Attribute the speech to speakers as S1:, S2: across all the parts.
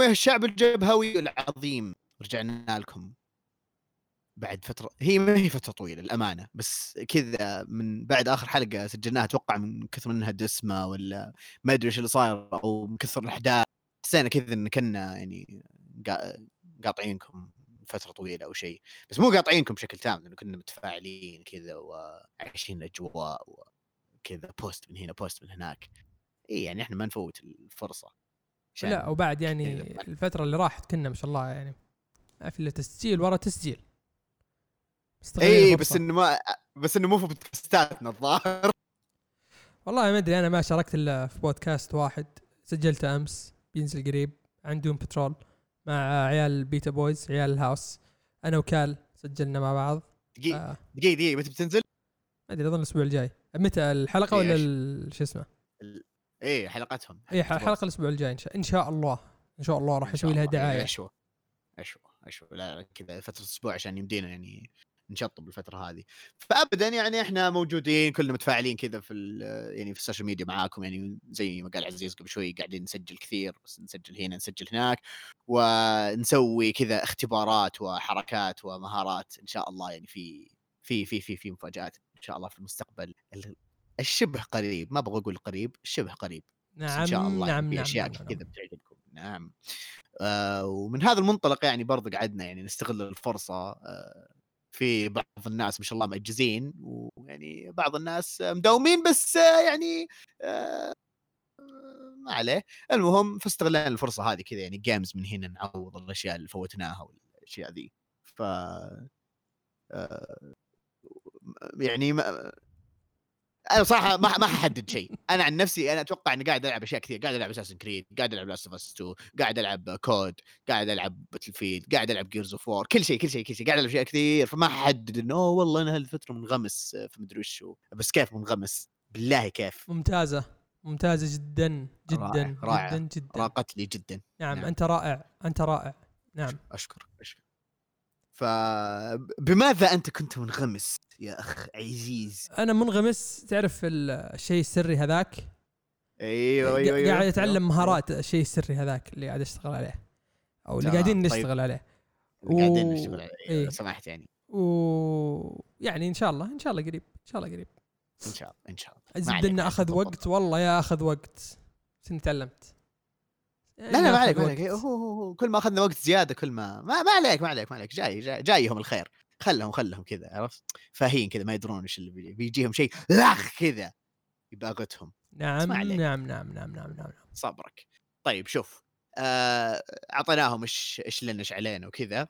S1: يا الشعب الجبهوي العظيم. رجعنا لكم بعد فترة هي ما هي فترة طويلة للأمانة بس كذا من بعد آخر حلقة سجلناها أتوقع من كثر انها دسمة ولا ما أدري إيش اللي صاير أو من كثر الأحداث. حسينا كذا إن كنا يعني قاطعينكم فترة طويلة أو شيء. بس مو قاطعينكم بشكل تام لأنه كنا متفاعلين كذا وعايشين الأجواء وكذا post من هنا post من هناك. اي يعني إحنا ما نفوت الفرصة.
S2: لا وبعد يعني الفترة اللي راحت كنا ما شاء الله يعني ما في الا تسجيل. ورا تسجيل
S1: اي بس إنه ما بس إنه مو في بودكاستاتنا الظاهر.
S2: والله ما أدري أنا ما شاركت إلا في بودكاست واحد سجلته أمس بينزل قريب عن دون بترول مع عيال Beta Boys عيال ال house أنا وكال سجلنا مع بعض.
S1: دقيقة آه. دقيقة دقيقة متى بتنزل؟
S2: ما أدري أظن الأسبوع الجاي. متى الحلقة ولا شو اسمه؟
S1: إيه حلقتهم.
S2: إيه حلقة الأسبوع الجاي إن شاء الله. إن شاء الله راح أسوي لها دعاية.
S1: اشوى اشوى اشوى لا كذا فترة أسبوع عشان يمدينا يعني نشطب الفترة هذه. فابدا يعني إحنا موجودين كلنا متفاعلين كذا في يعني في ال social media معاكم. يعني زي ما قال عزيز قبل شوي قاعدين نسجل كثير بس نسجل هنا نسجل هناك. ونسوي كذا اختبارات وحركات ومهارات إن شاء الله. يعني في في في في في مفاجآت إن شاء الله في المستقبل. الشبه قريب ما أبغى أقول قريب الشبه قريب
S2: نعم إن شاء الله نعم
S1: في
S2: نعم
S1: أشياء
S2: نعم
S1: كذا نعم. بتعجبكم. نعم. آه ومن هذا المنطلق يعني برضه قعدنا يعني نستغل الفرصة آه في بعض الناس ما شاء الله مأجزين ويعني بعض الناس مداومين بس يعني آه، ما عليه. المهم فاستغلينا الفرصة هذه كذا يعني جيمز من هنا نعوض الأشياء اللي فوتناها والأشياء ذي. ف آه، يعني أنا صراحة ما ما ححدد شيء. أنا عن نفسي أنا أتوقع إني قاعد ألعب أشياء كثير. قاعد ألعب Assassin's Creed قاعد ألعب Last of Us 2 قاعد ألعب COD قاعد ألعب Battlefield قاعد ألعب Gears of War كل شيء كل شيء كل شيء. قاعد ألعب أشياء كثير. فما احدد إنه أوه والله أنا هالفترة منغمس في مدري وشو بس كيف منغمس؟ بالله كيف.
S2: ممتازة. ممتازة جدا جدا
S1: رائع.
S2: جدا جدا.
S1: راقت لي جدا.
S2: نعم, نعم. أنت رائع أنت رائع. نعم.
S1: أشكرك أشكرك. فبماذا أنت كنت منغمس يا أخ عزيز؟
S2: أنا منغمس تعرف الشيء السري هذاك؟
S1: أيوه أيوه, أيوة
S2: قاعد أتعلم أيوة. مهارات الشيء السري هذاك اللي قاعد أشتغل عليه أو اللي قاعدين طيب. نشتغل عليه.
S1: و... قاعدين نشتغل عليه إيه. سمحت يعني.
S2: و يعني إن شاء الله إن شاء الله قريب إن شاء الله قريب.
S1: إن شاء الله إن شاء الله.
S2: الزبده انه أخذ وقت والله يا أخذ وقت. بس تعلمت
S1: لا لا ما عليك ما عليك. هو, هو, هو كل ما أخذنا وقت زيادة كل ما ما, ما عليك ما عليك ما عليك. جاي, جاي جايهم الخير. خلهم خلهم كذا عرفت؟ فاهين كذا ما يدرون إيش اللي بيجيهم شيء لاخ كذا يباغتهم
S2: نعم نعم نعم نعم نعم نعم نعم.
S1: صبرك. طيب شوف آه أعطيناهم إيش إيش لنا إيش علينا وكذا.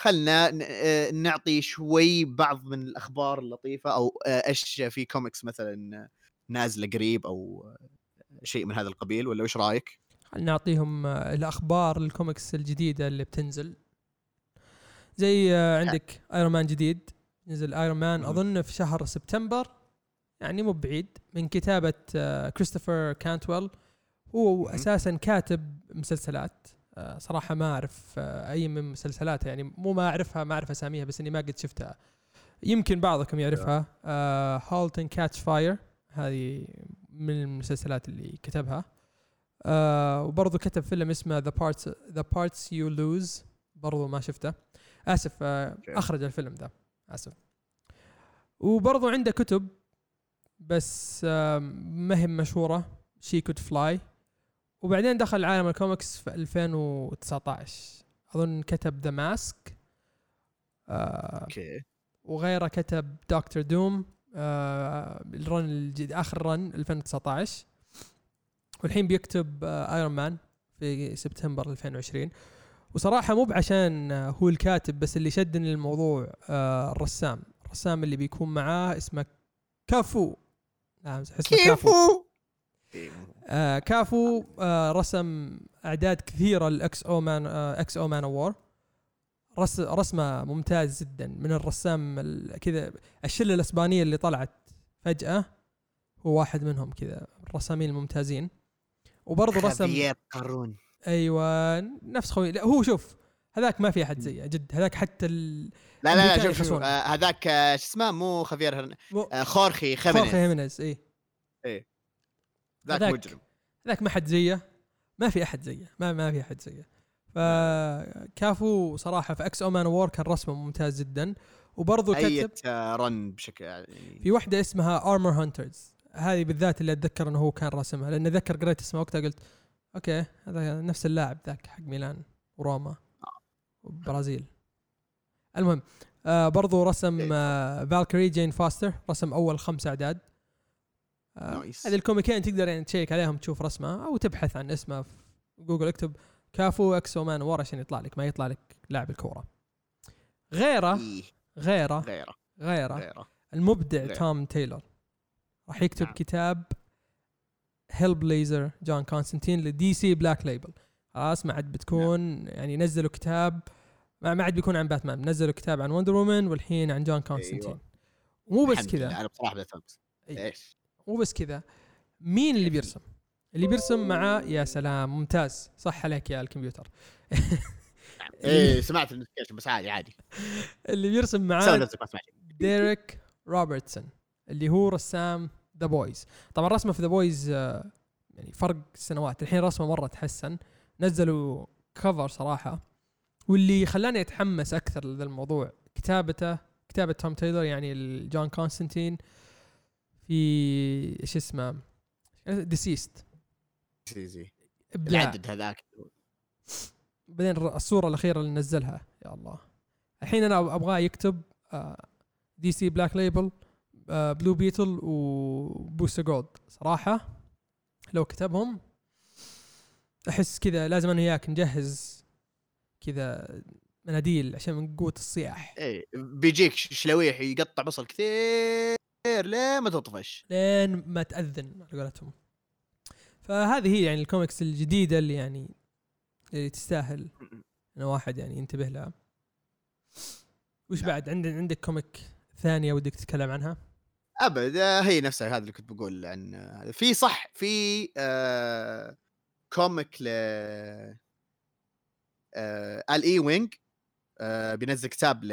S1: خلنا آه، نعطي شوي بعض من الأخبار اللطيفة أو آه، إيش في كوميكس مثلا نازلة قريب أو شيء من هذا القبيل ولا إيش رأيك؟
S2: نعطيهم آه، الأخبار الكوميكس الجديدة اللي بتنزل. زي آه، عندك Iron Man جديد. نزل Iron Man أظن في شهر سبتمبر. يعني مو بعيد. من كتابة كريستوفر كانتويل هو أساسا كاتب مسلسلات. آه، صراحة ما أعرف أي من مسلسلاته. يعني مو ما أعرفها ما أعرف أساميها بس إني ما قد شفتها. يمكن بعضكم يعرفها. Halt and Catch Fire هذه من المسلسلات اللي كتبها. آه وبرضه كتب فيلم اسمه The Parts The Parts You Lose برضه ما شفته. آسف آه أخرج الفيلم ذا. آسف. وبرضه عنده كتب بس آه ما هي مشهورة. She Could Fly وبعدين دخل عالم الكوميكس في 2019 أظن كتب The Mask
S1: okay.
S2: وغيره كتب Doctor Doom آه ال run الجديد آخر run 2019 والحين بيكتب Iron آه، Man في سبتمبر 2020 وصراحة مو بعشان هو الكاتب بس اللي شدني للموضوع آه، الرسام. الرسام اللي بيكون معاه اسمه كافو.
S1: نعم اسمه كافو.
S2: آه كافو آه رسم أعداد كثيرة لل X-O Man آه X-O Manowar رس رسمه ممتاز جدا. من الرسام كذا الشلة الأسبانية اللي طلعت فجأة هو واحد منهم كذا. الرسامين الممتازين. وبرضه رسم
S1: قارون.
S2: أيوه نفس خوي. لا هو شوف هذاك ما في أحد زيه جد. هذاك حتى ال...
S1: لا لا لا شوف شوف آه هذاك آه شو اسمه؟ مو خافير هرن... آه خورخي خيمينيز.
S2: خورخي خيمينيز اي
S1: اي ذاك مجرم.
S2: ذاك ما حد زيه. ما في أحد زيه. ما ما في أحد زيه. فكافو صراحة في X-O Manowar كان رسمه ممتاز جدا. وبرضه كتب
S1: run بشكل يعني
S2: في واحدة اسمها Armor Hunters هذه بالذات اللي أتذكر إنه هو كان راسمها. لأن أتذكر قريت اسمها وقتها قلت okay هذا نفس اللاعب ذاك حق ميلان وروما وبرازيل. المهم آه برضو رسم آه Valkyrie Jane Foster رسم أول خمس أعداد. آه. هذه الكوميكين تقدر يعني تشيك عليهم تشوف رسمه أو تبحث عن اسمه في جوجل اكتب كافو X-O Manowar عشان يطلع لك ما يطلع لك لاعب الكورة. غيره
S1: إيه،
S2: غيره
S1: غيره.
S2: غيره.
S1: غيره.
S2: المبدع
S1: غير.
S2: توم تايلور. راح يكتب
S1: نعم.
S2: كتاب Hellblazer جون كونستانتين ل DC Black Label خلاص ما عاد بتكون يعني نزلوا كتاب ما ما عاد بيكون عن باتمان نزلوا كتاب عن Wonder Woman والحين عن جون كونستانتين
S1: أيوة.
S2: مو بس كذا.
S1: أنا بصراحة بفهمت
S2: أي.
S1: إيش؟
S2: مو بس كذا. مين اللي بيرسم؟ اللي بيرسم مع يا سلام ممتاز. صح عليك يا الكمبيوتر.
S1: إيه سمعت ال notification بس عادي عادي.
S2: اللي بيرسم معاه ديريك روبرتسون اللي هو رسام The Boys طبعا رسمه في The Boys يعني فرق سنوات. الحين رسمه مرة تحسن. نزلوا cover صراحة. واللي خلاني أتحمس أكثر لذا الموضوع كتابته كتابة توم تايلور يعني جون كونستانتين في إيش اسمه؟
S1: DCeased
S2: إبداع.
S1: العدد هذاك.
S2: بعدين الر- الصورة الأخيرة اللي نزلها. يا الله. الحين أنا أبغاه يكتب DC Black Label Blue Beetle و Booster Gold صراحة لو كتبهم أحس كذا لازم أنا وياك نجهز كذا مناديل عشان من قوة الصياح.
S1: إيه بيجيك شلويح يقطع بصل كثير ليه ما تطفش.
S2: لين ما تأذن على قولتهم. فهذه هي يعني الكوميكس الجديدة اللي يعني اللي تستاهل ان واحد يعني ينتبه لها. وش
S1: نعم.
S2: بعد؟ عندك عندك كوميك ثانية ودك تتكلم عنها؟
S1: أبد آه، هي نفسها هذا اللي كنت بقول عن هذا. في صح في آه كوميك ل آه Al Ewing آه بينزل كتاب ل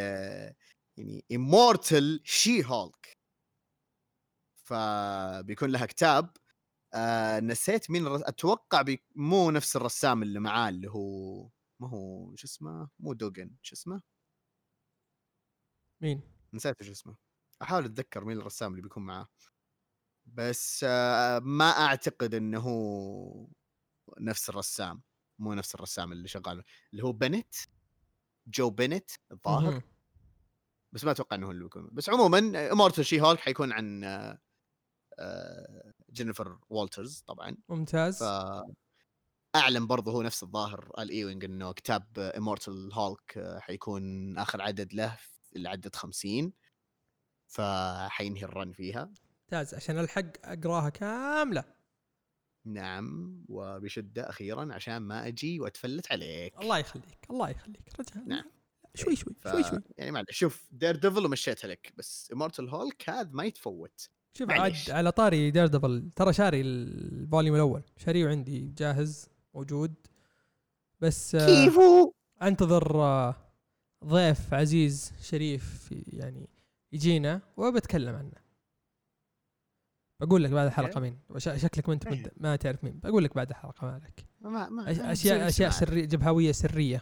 S1: يعني Immortal She-Hulk فبيكون لها كتاب آه نسيت مين الرس... أتوقع بي... مو نفس الرسام اللي معاه اللي هو ما هو شو اسمه؟ مو دوجن شو اسمه؟
S2: مين؟
S1: نسيت شو اسمه. أحاول أتذكر مين الرسام اللي بيكون معاه. بس آه، ما أعتقد إنه هو نفس الرسام. مو نفس الرسام اللي شغال اللي هو بنت جو بنت الظاهر. بس ما أتوقع إنه هو اللي بيكون. بس عموما Immortal She-Hulk حيكون عن آه، آه، جينيفر والترز طبعا.
S2: ممتاز.
S1: ف اعلن برضه هو نفس الظاهر. Al Ewing إنه كتاب Immortal Hulk حيكون آخر عدد له العدد 50 فحينهي ال run فيها.
S2: ممتاز عشان الحق أقراها كاملة.
S1: نعم وبشدة أخيرا عشان ما أجي وأتفلت عليك.
S2: الله يخليك الله يخليك. رجال
S1: نعم.
S2: شوي شوي
S1: ف...
S2: شوي شوي.
S1: يعني معلش شوف Daredevil ومشيتها لك بس Immortal Hulk هذا ما يتفوت.
S2: شوف عاد. على طاري Daredevil ترى شاري ال volume الأول. شاريه عندي جاهز موجود. بس آه،
S1: كيفو!
S2: أنتظر آه، ضيف عزيز شريف يعني يجينا وبتكلم عنه. بقول لك بعد الحلقة مين؟ شكلك ما أنت
S1: إيه.
S2: ما تعرف مين. بقول لك بعد الحلقة ما عليك
S1: ما ما ما
S2: اشياء
S1: أشياء.
S2: سرية جبهوية سرية.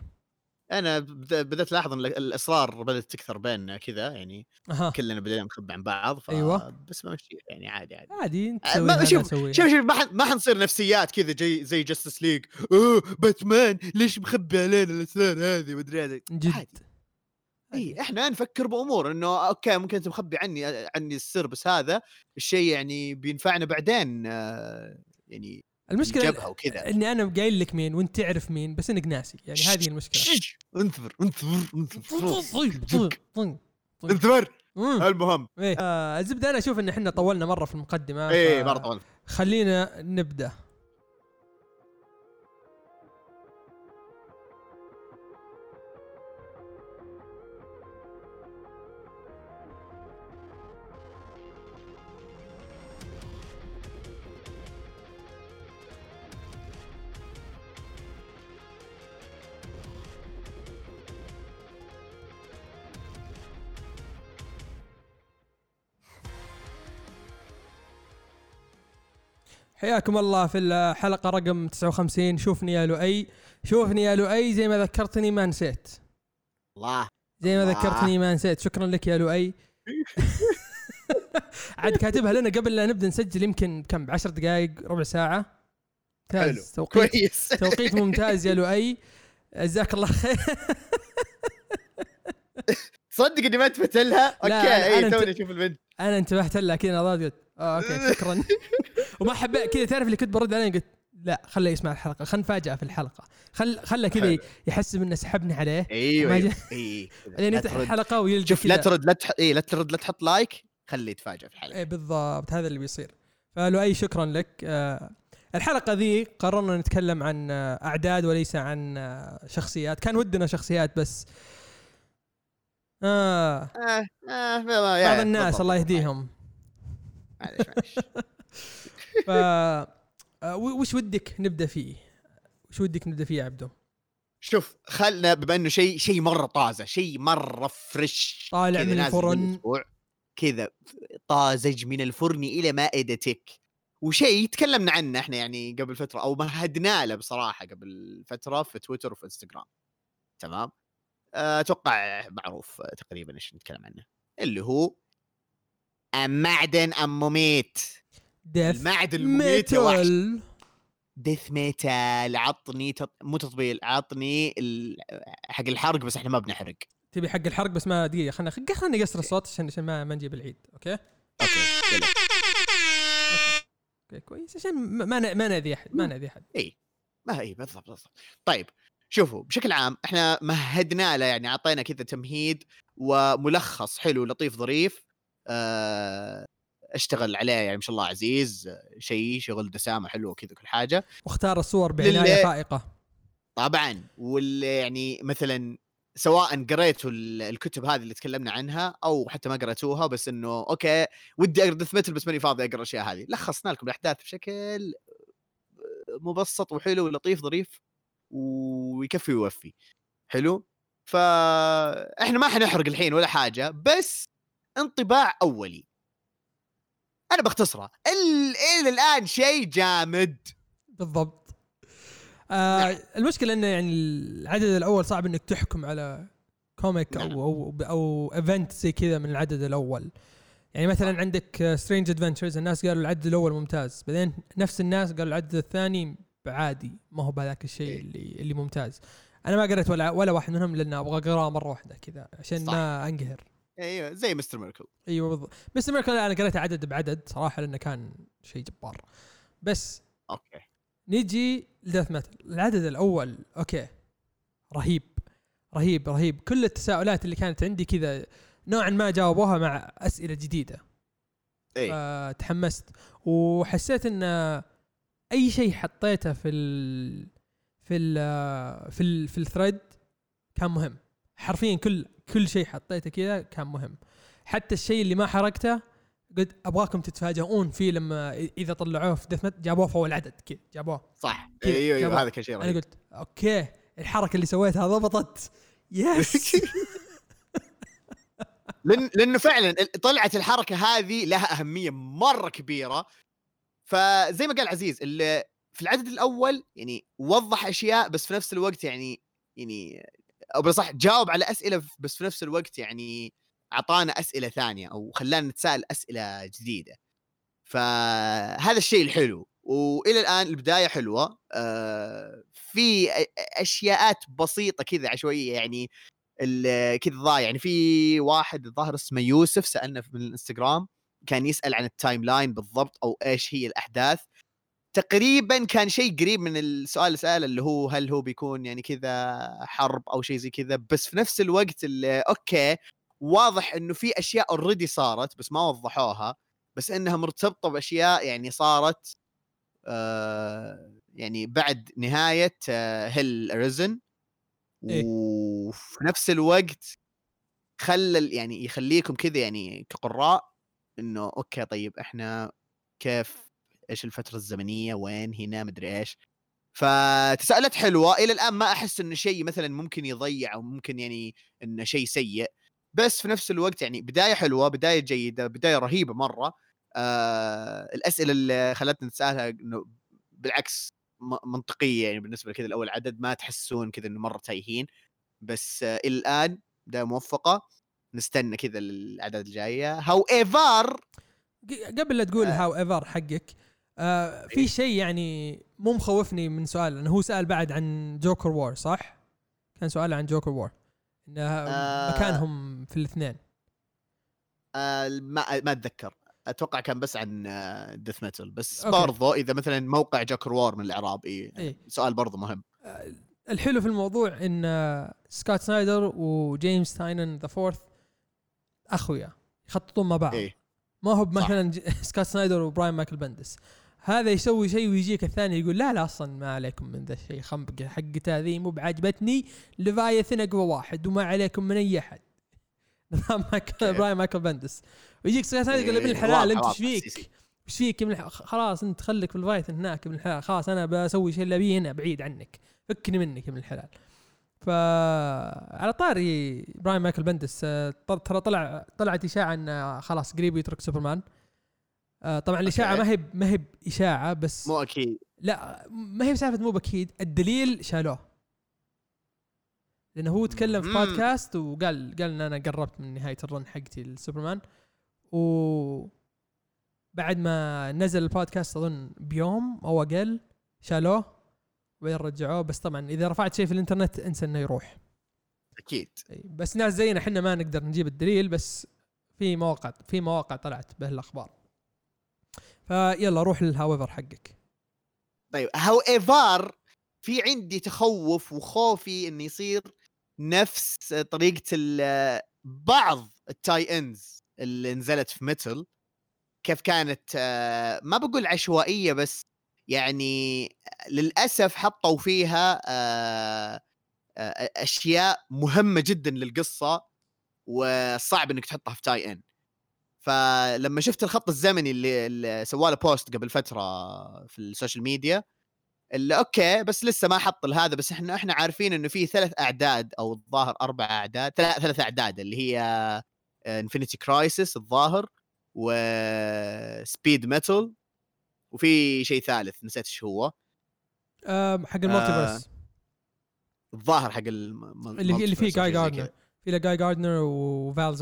S1: أنا بد- بدأت الاحظ إن الاسرار بدأت تكثر بيننا كذا يعني
S2: أها.
S1: كلنا بدينا نخبي عن بعض ف...
S2: أيوة.
S1: بس بمشيها يعني عادي عادي.
S2: عادي أنت
S1: ما-
S2: أنا
S1: شوف-. شوف شوف ما حن ما حنصير نفسيات كذا جي زي Justice League أوه باتمان ليش مخبي علينا الاسرار هذه؟ مدري هذا
S2: جد.
S1: عادي. إي إحنا نفكر بأمور إنه أوكي ممكن أنت مخبي عني عني السر بس هذا الشيء يعني بينفعنا بعدين يعني
S2: المشكلة
S1: الجبهه وكذا.
S2: إني أنا قايل لك مين وأنت تعرف مين بس إنك ناسي يعني هذه
S1: المشكلة. انتظر انتظر انتظر
S2: طيب طيب
S1: انتظر. المهم.
S2: إيه. آه، الزبدة أنا أشوف إن إحنا طولنا مرة في
S1: المقدمة
S2: إيه
S1: مرة طول
S2: خلينا نبدأ. حياكم الله في الحلقة رقم 59 شوفني يا لؤي. شوفني يا لؤي زي ما ذكرتني ما نسيت.
S1: الله.
S2: زي ما. ذكرتني ما نسيت. شكرا لك يا لؤي. عاد كاتبها لنا قبل لا نبدأ نسجل يمكن كم؟ بعشر دقائق ربع
S1: حلو.
S2: ممتاز. توقيت
S1: كويس.
S2: توقيت ممتاز يا لؤي. جزاك الله خير.
S1: صدق إني ما انتبهت لها؟ أوكي
S2: إي
S1: توني أشوف البنت
S2: أنا انتبهت لها كذا نظرت قلت آه أوكي شكرا. وما حبيت كذا تعرف اللي كنت برد عليه قلت لا خله يسمع الحلقة خل نفاجئه في الحلقة. خل خله كذا. يحس إنه سحبنا عليه. أيوه
S1: أيوه.
S2: إي
S1: لا
S2: يفتح. الحلقة ويلقى
S1: شوف لا ترد لا تح... إي لا ترد لا تحط لايك خليه يتفاجئ في الحلقة.
S2: إيه بالضبط هذا اللي بيصير. فلؤي شكرا لك. آه، الحلقة ذي قررنا نتكلم عن آه، أعداد وليس عن آه، شخصيات. كان ودنا شخصيات بس. آه.
S1: آه آه
S2: بعض
S1: يا-
S2: الناس. الله يهديهم.
S1: معلش معلش
S2: ف آه، وش ودك نبدأ فيه؟ وش ودك نبدأ فيه يا عبدو؟
S1: شوف خلنا بما إنه شيء شيء مرة طازة شيء مرة فريش
S2: طالع من الفرن.
S1: كذا طازج من الفرن إلى مائدتك وشيء تكلمنا عنه إحنا يعني قبل فترة أو مهدنا له بصراحة قبل فترة في تويتر وفي إنستغرام تمام آه، أتوقع معروف آه، تقريبا إيش نتكلم عنه اللي هو معدن أم مميت.
S2: death
S1: المعدن المميت يا وحش.
S2: metal.
S1: Death Metal عطني تط... مو تطبيل عطني ال... حق الحرق بس إحنا ما بنحرق.
S2: تبي حق الحرق بس ما دقيقة خلنا خلنا نقصر الصوت عشان عشان ما ما نجيب العيد أوكي؟
S1: أوكي يلا.
S2: أوكي كويس عشان ما ن- ما نأذي أحد ما نأذي أحد.
S1: اي ما هي بالضبط بالضبط. طيب شوفوا بشكل عام إحنا مهدنا له يعني أعطينا كذا تمهيد وملخص حلو لطيف ظريف. أشتغل عليه يعني ما شاء الله عزيز آه، شيء شغل دسامة حلوة كذا كل حاجة.
S2: واختار الصور
S1: بعناية
S2: فائقه
S1: طبعا واللي يعني مثلا سواء قريتوا ال- الكتب هذه اللي تكلمنا عنها أو حتى ما قريتوها بس إنه أوكي ودي اقرا Metal بس ماني فاضي أقرأ الأشياء هذه. لخصنا لكم الأحداث بشكل مبسط وحلو ولطيف ظريف ويكفي ويوفي. حلو؟ فاحنا ما حنحرق الحين ولا حاجة بس انطباع أولي أنا بختصره ال- إلى الآن شيء جامد
S2: بالضبط آه
S1: نعم.
S2: المشكلة إنه يعني العدد الأول صعب إنك تحكم على comic
S1: نعم.
S2: أو أو أو event زي كذا من العدد الأول يعني مثلا
S1: صح.
S2: عندك Strange Adventures الناس قالوا العدد الأول ممتاز بعدين نفس الناس قالوا العدد الثاني عادي ما هو بهذاك الشيء
S1: إيه.
S2: اللي اللي ممتاز أنا ما قريت ولا ولا واحد منهم لأن أبغى اقراه مرة واحدة كذا عشان
S1: صح.
S2: ما أنقهر
S1: أيوه زي Mister Miracle.
S2: أيوه بالضبط Mister Miracle أنا قريته عدد بعدد صراحة لأنه كان شيء جبار. بس
S1: أوكي.
S2: نيجي ل Death Metal. العدد الأول أوكي. رهيب. رهيب رهيب. كل التساؤلات اللي كانت عندي كذا نوعا ما جاوبوها مع أسئلة جديدة.
S1: إيه.
S2: فتحمست. وحسيت إن أي شيء حطيته في ال في ال في ال في ال thread كان مهم. حرفيا كل كل شيء حطيته كذا كان مهم. حتى الشيء اللي ما حركته قلت أبغاكم تتفاجئون فيه لما إذا طلعوه في Death جابوه في أول عدد كذا جابوه.
S1: صح.
S2: أيوه.
S1: أيوه هذا كان شيء أنا
S2: قلت أوكي الحركة اللي سويتها ضبطت. yes
S1: لأن لأنه فعلا طلعت الحركة هذه لها أهمية مرة كبيرة. فزي ما قال عزيز في العدد الأول يعني وضح أشياء بس في نفس الوقت يعني يعني أو بالصح جاوب على أسئلة بس في نفس الوقت يعني أعطانا أسئلة ثانية أو خلانا نتساءل أسئلة جديدة. فهذا الشيء الحلو. وإلى الآن البداية حلوة. آه في أشياءات بسيطة كذا عشوائيه يعني كذا ضايع يعني في واحد الظاهر اسمه يوسف سألنا من الإنستغرام كان يسأل عن ال timeline بالضبط أو إيش هي الأحداث. تقريبا كان شيء قريب من السؤال اللي ساله اللي هو هل هو بيكون يعني كذا حرب أو شيء زي كذا بس في نفس الوقت اللي أوكي واضح إنه في أشياء already صارت بس ما وضحوها بس إنها مرتبطة بأشياء يعني صارت آه يعني بعد نهاية آه Hell
S2: إيه.
S1: وفي نفس الوقت خلى يعني يخليكم كذا يعني كقراء إنه أوكي طيب إحنا كيف إيش الفترة الزمنية وين هنا مدري إيش. فتساؤلات حلوة إلى الآن ما أحس انه شيء مثلا ممكن يضيع أو ممكن يعني انه شيء سيء. بس في نفس الوقت يعني بداية حلوة بداية جيدة بداية رهيبة مرة. آه الأسئلة اللي خلتنا نتساءلها إنه بالعكس منطقية يعني بالنسبة لكذا. الأول عدد ما تحسون كذا إنه مرة تايهين. بس آه، إلى الآن بدايه موفقة. نستنى كذا الاعداد الجاية.
S2: however قبل لا تقول
S1: آه.
S2: however حقك آه في
S1: إيه.
S2: شيء يعني مو مخوفني من سؤال لأنه هو سأل بعد عن Joker War صح؟ كان سؤال عن Joker War إنه
S1: آه.
S2: مكانهم في الاثنين
S1: آه ما ما أتذكر أتوقع كان بس عن Death Metal بس
S2: أوكي.
S1: برضو إذا مثلا موقع Joker War من الإعراب إيه
S2: إيه.
S1: سؤال برضو مهم
S2: آه، الحلو في الموضوع إن آه، Scott Snyder و James Tynion the Fourth أخويا يخططون مع بعض
S1: إيه
S2: ما هو. مثلا Scott Snyder و Brian Michael Bendis هذا يسوي شيء ويجيك الثاني يقول لا لا أصلا ما عليكم من ذا الشيء خنبقة حقت هذه مو بعجبتني. Leviathan أقوى واحد وما عليكم من أي أحد. نظام. براين مايكل بندس. ويجيك سكوت سنايدر يقول ابن
S1: إيه،
S2: الحلال
S1: أنت
S2: إيش فيك؟ إيش فيك ابن خلاص أنت خليك في الفايثن هناك ابن الحلال. خلاص أنا بسوي شيء اللي أبيه هنا بعيد عنك. فكني منك ابن الحلال. ف على طاري براين مايكل بندس آه، ترى طلع طلعت إشاعة إنه خلاص قريب يترك سوبرمان. آه، طبعا
S1: الإشاعة.
S2: ما هي ما هي اشاعه بس
S1: مو أكيد.
S2: لا ما هي بسالفة مو بأكيد. الدليل شالوه. لأنه هو تكلم في. بودكاست وقال قال إن أنا قربت من نهاية الرن حقتي لسوبرمان. و بعد ما نزل البودكاست أظن بيوم أو أقل شالوه وبعدين رجعوه. بس طبعا إذا رفعت شيء في الإنترنت إنسى إنه يروح. أكيد. بس ناس زينا إحنا ما نقدر نجيب الدليل بس في مواقع في مواقع طلعت به الاخبار فيلا روح للهاويفر حقك.
S1: طيب however في عندي تخوف وخوفي انه يصير نفس طريقة بعض ال tie-ins اللي نزلت في Metal كيف كانت ما بقول عشوائية بس يعني للأسف حطوا فيها آه، أشياء مهمة جدا للقصة وصعب إنك تحطها في tie-in فلما شفت الخط الزمني اللي, اللي سواه له بوست قبل فترة في السوشيال ميديا اللي أوكي بس لسه ما حط هذا بس إحنا إحنا عارفين إنه في ثلاث أعداد أو الظاهر أربع أعداد ثلاث ثلاث أعداد اللي هي Infinite Crisis الظاهر و Speed Metal وفي شيء ثالث نسيت إيش هو.
S2: حق ال multiverse.
S1: الظاهر حق الم...
S2: اللي اللي فيه جاي
S1: جاردنر
S2: في له جاي جاردنر وفال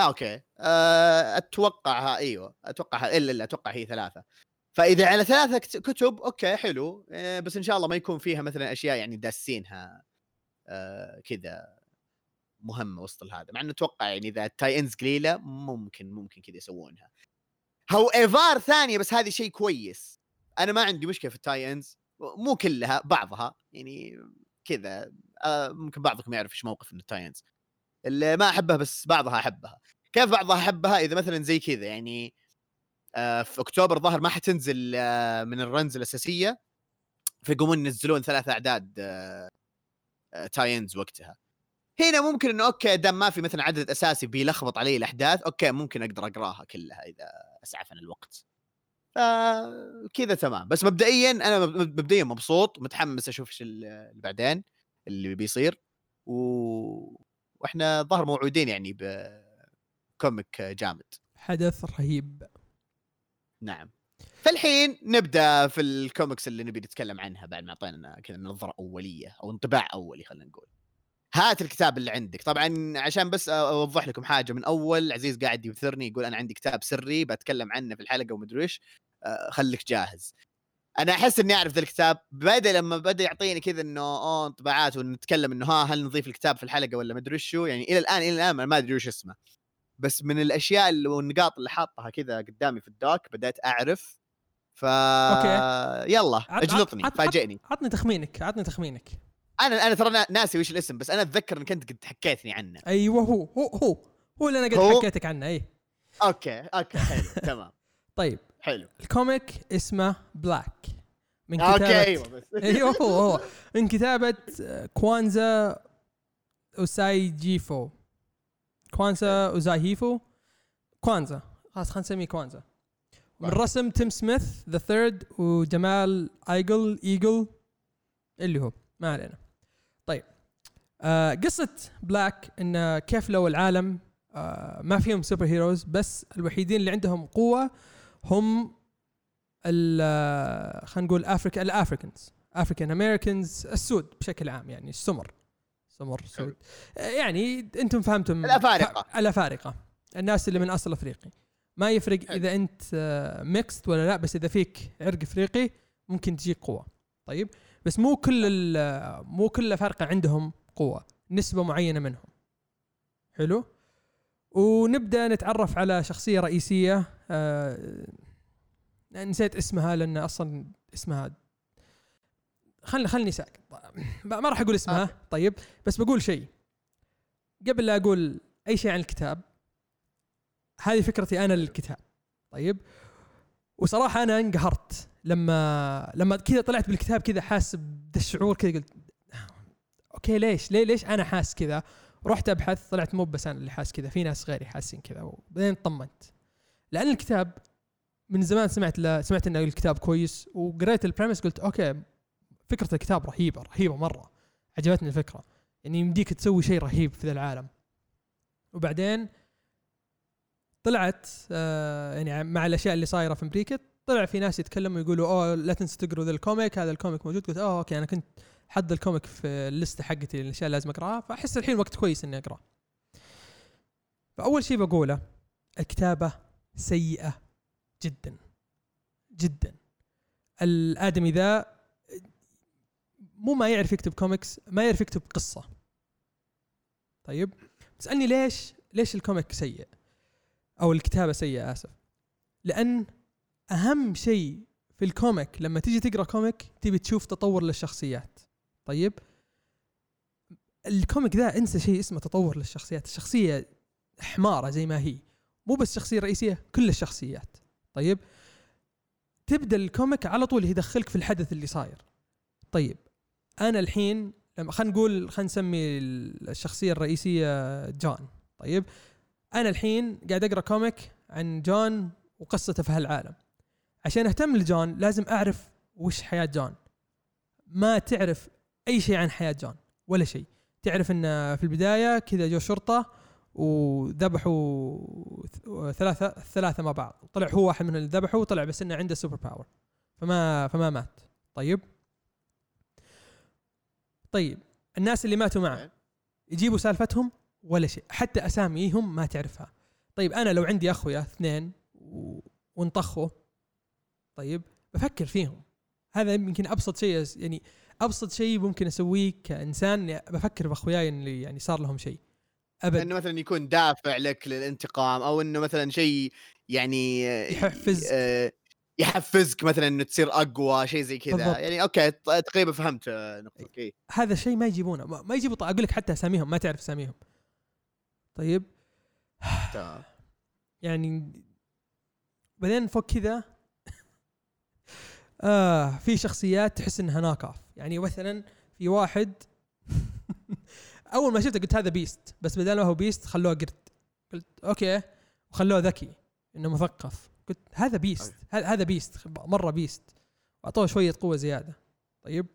S1: آه أوكي. آه، أتوقع إيوه أتوقع إلا إلا أتوقع هي ثلاثة. فإذا على ثلاثة كت- كتب أوكي حلو. آه، بس إن شاء الله ما يكون فيها مثلا أشياء يعني داسينها آه، كذا مهمة وسط هذا مع إنه أتوقع يعني إذا ال tie-ins قليلة ممكن ممكن كذا يسوونها. however ثانية بس هذه شيء كويس. أنا ما عندي مشكلة في ال tie-ins مو كلها بعضها. يعني كذا آه، ممكن بعضكم يعرف إيش موقف من ال tie-ins اللي ما أحبها بس بعضها أحبها. كيف بعضها أحبها؟ إذا مثلا زي كذا يعني آه، في أكتوبر ظهر ما حتنزل آه، من ال runs الأساسية فيقومون ينزلون ثلاث أعداد tie-ins وقتها. هنا ممكن إنه أوكي دام ما في مثلا عدد أساسي بيلخبط علي الأحداث أوكي ممكن أقدر أقراها كلها إذا اسعفني الوقت. فكذا تمام. بس مبدئيا أنا مب- مبدئيا مبسوط متحمس أشوف إيش ال- اللي بعدين اللي بيصير. و... وإحنا ظهر موعودين يعني ب comic جامد.
S2: حدث رهيب.
S1: نعم. فالحين نبدأ في الكوميكس اللي نبي نتكلم عنها بعد ما أعطينا كذا نظرة أولية أو انطباع أولي خلينا نقول. هات الكتاب اللي عندك. طبعا عشان بس أوضح لكم حاجة من أول عزيز قاعد يبثرني يقول أنا عندي كتاب سري بتكلم عنه في الحلقة ومدري إيش. خليك جاهز. أنا أحس إني أعرف ذا الكتاب بدا لما بدأ يعطيني كذا إنه أوه انطباعات ونتكلم إنه ها هل نضيف الكتاب في الحلقة ولا مدري شو يعني إلى الآن إلى الآن ما أدري وش اسمه. بس من الأشياء والنقاط اللي حاطها كذا قدامي في ال doc بدأت أعرف. ف
S2: أوكي.
S1: يلا أجلطني
S2: عط-
S1: فاجئني.
S2: عطني تخمينك عطني تخمينك.
S1: أنا أنا ترى نا- ناسي وش الاسم بس أنا أتذكر انك انت قد حكيتني عنه.
S2: أيوه هو هو هو هو اللي أنا قد
S1: هو؟
S2: حكيتك عنه اي
S1: أوكي أوكي حلو تمام.
S2: طيب.
S1: حلو.
S2: ال comic اسمه Black من
S1: أوكي
S2: كتابة
S1: أيوه بس.
S2: أيوه هو هو. من كتابة كوانزا اوساجيفو كوانزا اوزاهيفو كوانزا. خلاص خلينا نسميه كوانزا. من. رسم تيم سميث the third وجمال ايجل ايجل اللي هو ما علينا. طيب آه قصة Black إن كيف لو العالم آه ما فيهم superheroes بس الوحيدين اللي عندهم قوة هم ال- خلينا نقول Africa ال Africans African Americans السود بشكل عام يعني السمر. سمر سود. يعني أنتم فهمتم.
S1: الأفارقة.
S2: الأفارقة. الناس اللي من أصل أفريقي. ما يفرق. إذا أنت mixed ولا لا بس إذا فيك عرق أفريقي ممكن تجيك قوة. طيب؟ بس مو كل مو كل الافارقه عندهم قوة. نسبة معينة منهم. حلو؟ ونبدأ نتعرف على شخصية رئيسية. آه نسيت اسمها لأن أصلا اسمها خلني خلني ساكت. ما راح أقول اسمها.
S1: أوكي.
S2: طيب. بس بقول شيء. قبل لا أقول أي شيء عن الكتاب هذه فكرتي أنا للكتاب. طيب. وصراحة أنا انقهرت لما لما كذا طلعت بالكتاب كذا حاس بذا الشعور كذا قلت أوكي ليش؟ ليه ليش أنا حاس كذا؟ رحت أبحث طلعت مو بس أنا اللي حاس كذا في ناس غيري حاسين كذا وبعدين طمنت. لأن الكتاب من زمان سمعت لا سمعت إنه الكتاب كويس وقريت ال premise قلت أوكي فكرة الكتاب رهيبة رهيبة مرة. عجبتني الفكرة. يعني يمديك تسوي شيء رهيب في ذا العالم. وبعدين طلعت آه يعني مع الأشياء اللي صايرة في أمريكا طلع في ناس يتكلموا يقولوا أوه لا تنسوا تقروا ذا ال comic هذا ال comic موجود. قلت أوه أوكي أنا كنت حاط ال comic في ال list ه حقتي الاشياء اللي لازم أقرأها. فأحس الحين وقت كويس إني اقراه فأول شيء بقوله الكتابة سيئة جدا جدا. الآدمي ذا مو ما يعرف يكتب كوميكس ما يعرف يكتب قصة. طيب تسالني ليش ليش ال comic سيء؟ أو الكتابة سيئة آسف. لأن أهم شيء في ال comic لما تيجي تقرأ comic تبي تشوف تطور للشخصيات. طيب ال comic ذا انسى شيء اسمه تطور للشخصيات. الشخصية حمارة زي ما هي. مو بس الشخصيه الرئيسيه كل الشخصيات. طيب؟ تبدأ ال comic على طول يدخلك في الحدث اللي صاير. طيب أنا الحين خلينا نقول خلينا نسمي الشخصية الرئيسية جون. طيب؟ أنا الحين قاعد أقرأ comic عن جون وقصته في هالعالم. عشان أهتم لجون لازم أعرف وش حياة جون. ما تعرف أي شيء عن حياة جون ولا شيء. تعرف إن في البداية كذا جو شرطة وذبحوا ث- ثلاثة ثلاثة مع بعض. طلع هو واحد من اللي ذبحوا وطلع بس إنه عنده super power فما فما مات. طيب. طيب. الناس اللي ماتوا معه يجيبوا سالفتهم ولا شيء. حتى أساميهم ما تعرفها. طيب أنا لو عندي أخويا اثنين و... ونطخوا طيب بفكر فيهم. هذا يمكن أبسط شيء يعني أبسط شيء ممكن أسويه كإنسان بفكر بأخوياي اللي يعني صار لهم شيء. أبد
S1: إنه مثلا يكون دافع لك للانتقام أو إنه مثلا شيء يعني
S2: يحفز.
S1: آه، يحفزك مثلا إنه تصير أقوى شيء زي كذا. يعني أوكي تقريبا فهمت نقطتك إيه.
S2: هذا الشيء ما يجيبونه ما يجيبوا أقول لك حتى أساميهم ما تعرف أساميهم طيب. يعني بعدين فوق كذا آه في شخصيات تحس إنها knock off يعني مثلا في واحد أول ما شفته قلت هذا Beast بس بدل ما هو Beast خلوه قرد. قلت أوكي وخلوه ذكي إنه مثقف. قلت هذا Beast هذا هذا Beast مرة Beast واعطوه شوية قوة زيادة. طيب.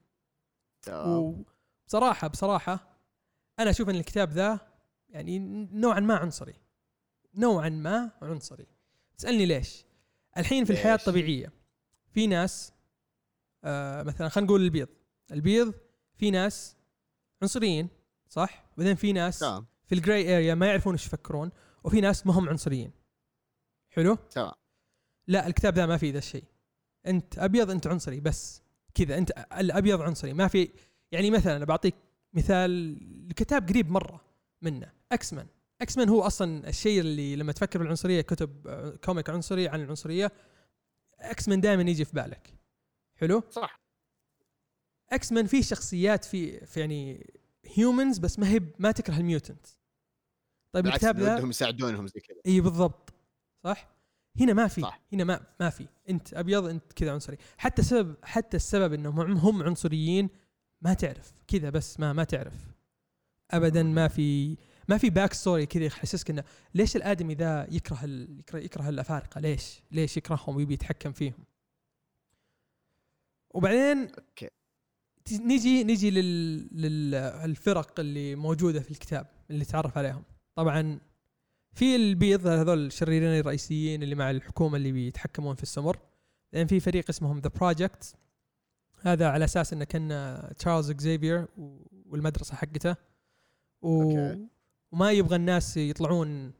S2: وبصراحه بصراحة أنا أشوف إن الكتاب ذا يعني نوعا ما عنصري. نوعا ما عنصري. تسألني ليش؟ الحين في
S1: الحياة؟
S2: الطبيعية في ناس آه مثلا خلينا نقول البيض. البيض في ناس عنصريين صح؟ بعدين في ناس
S1: تمام.
S2: في ال gray area ما يعرفون إيش يفكرون وفي ناس ما هم عنصريين. حلو؟
S1: تمام.
S2: لا الكتاب ذا ما فيه ذا الشيء. أنت أبيض أنت عنصري بس كذا. أنت الأبيض عنصري. ما في يعني مثلا بعطيك مثال الكتاب قريب مرة منه X-Men X-Men هو أصلا الشيء اللي لما تفكر بالعنصرية كتب comic عنصري عن العنصرية X-Men دائما يجي في بالك. حلو؟
S1: صح.
S2: X-Men فيه شخصيات في, في يعني humans بس ما هي ما تكره ال mutant
S1: طيب
S2: الكتاب ذا
S1: ودهم يساعدونهم زي كذا.
S2: اي بالضبط. صح؟ هنا ما في
S1: صح.
S2: هنا ما ما في. أنت أبيض أنت كذا عنصري. حتى سبب حتى السبب إنهم هم- عنصريين ما تعرف. كذا بس ما ما تعرف. ابدا ما في ما في back story كذا يحسسك إنه ليش الآدمي ذا يكره ال... يكره, يكره الأفارقة؟ ليش؟ ليش يكرههم ويبي يتحكم فيهم؟ وبعدين أوكي. نجي نجي لل... للفرق اللي موجودة في الكتاب اللي تعرف عليهم. طبعا في البيض هذول الشريرين الرئيسيين اللي مع الحكومة اللي بيتحكمون في السمر. لأن في فريق اسمهم The Project هذا على أساس انه كان تشارلز اكزيفير والمدرسة حقته. و... وما يبغى الناس يطلعون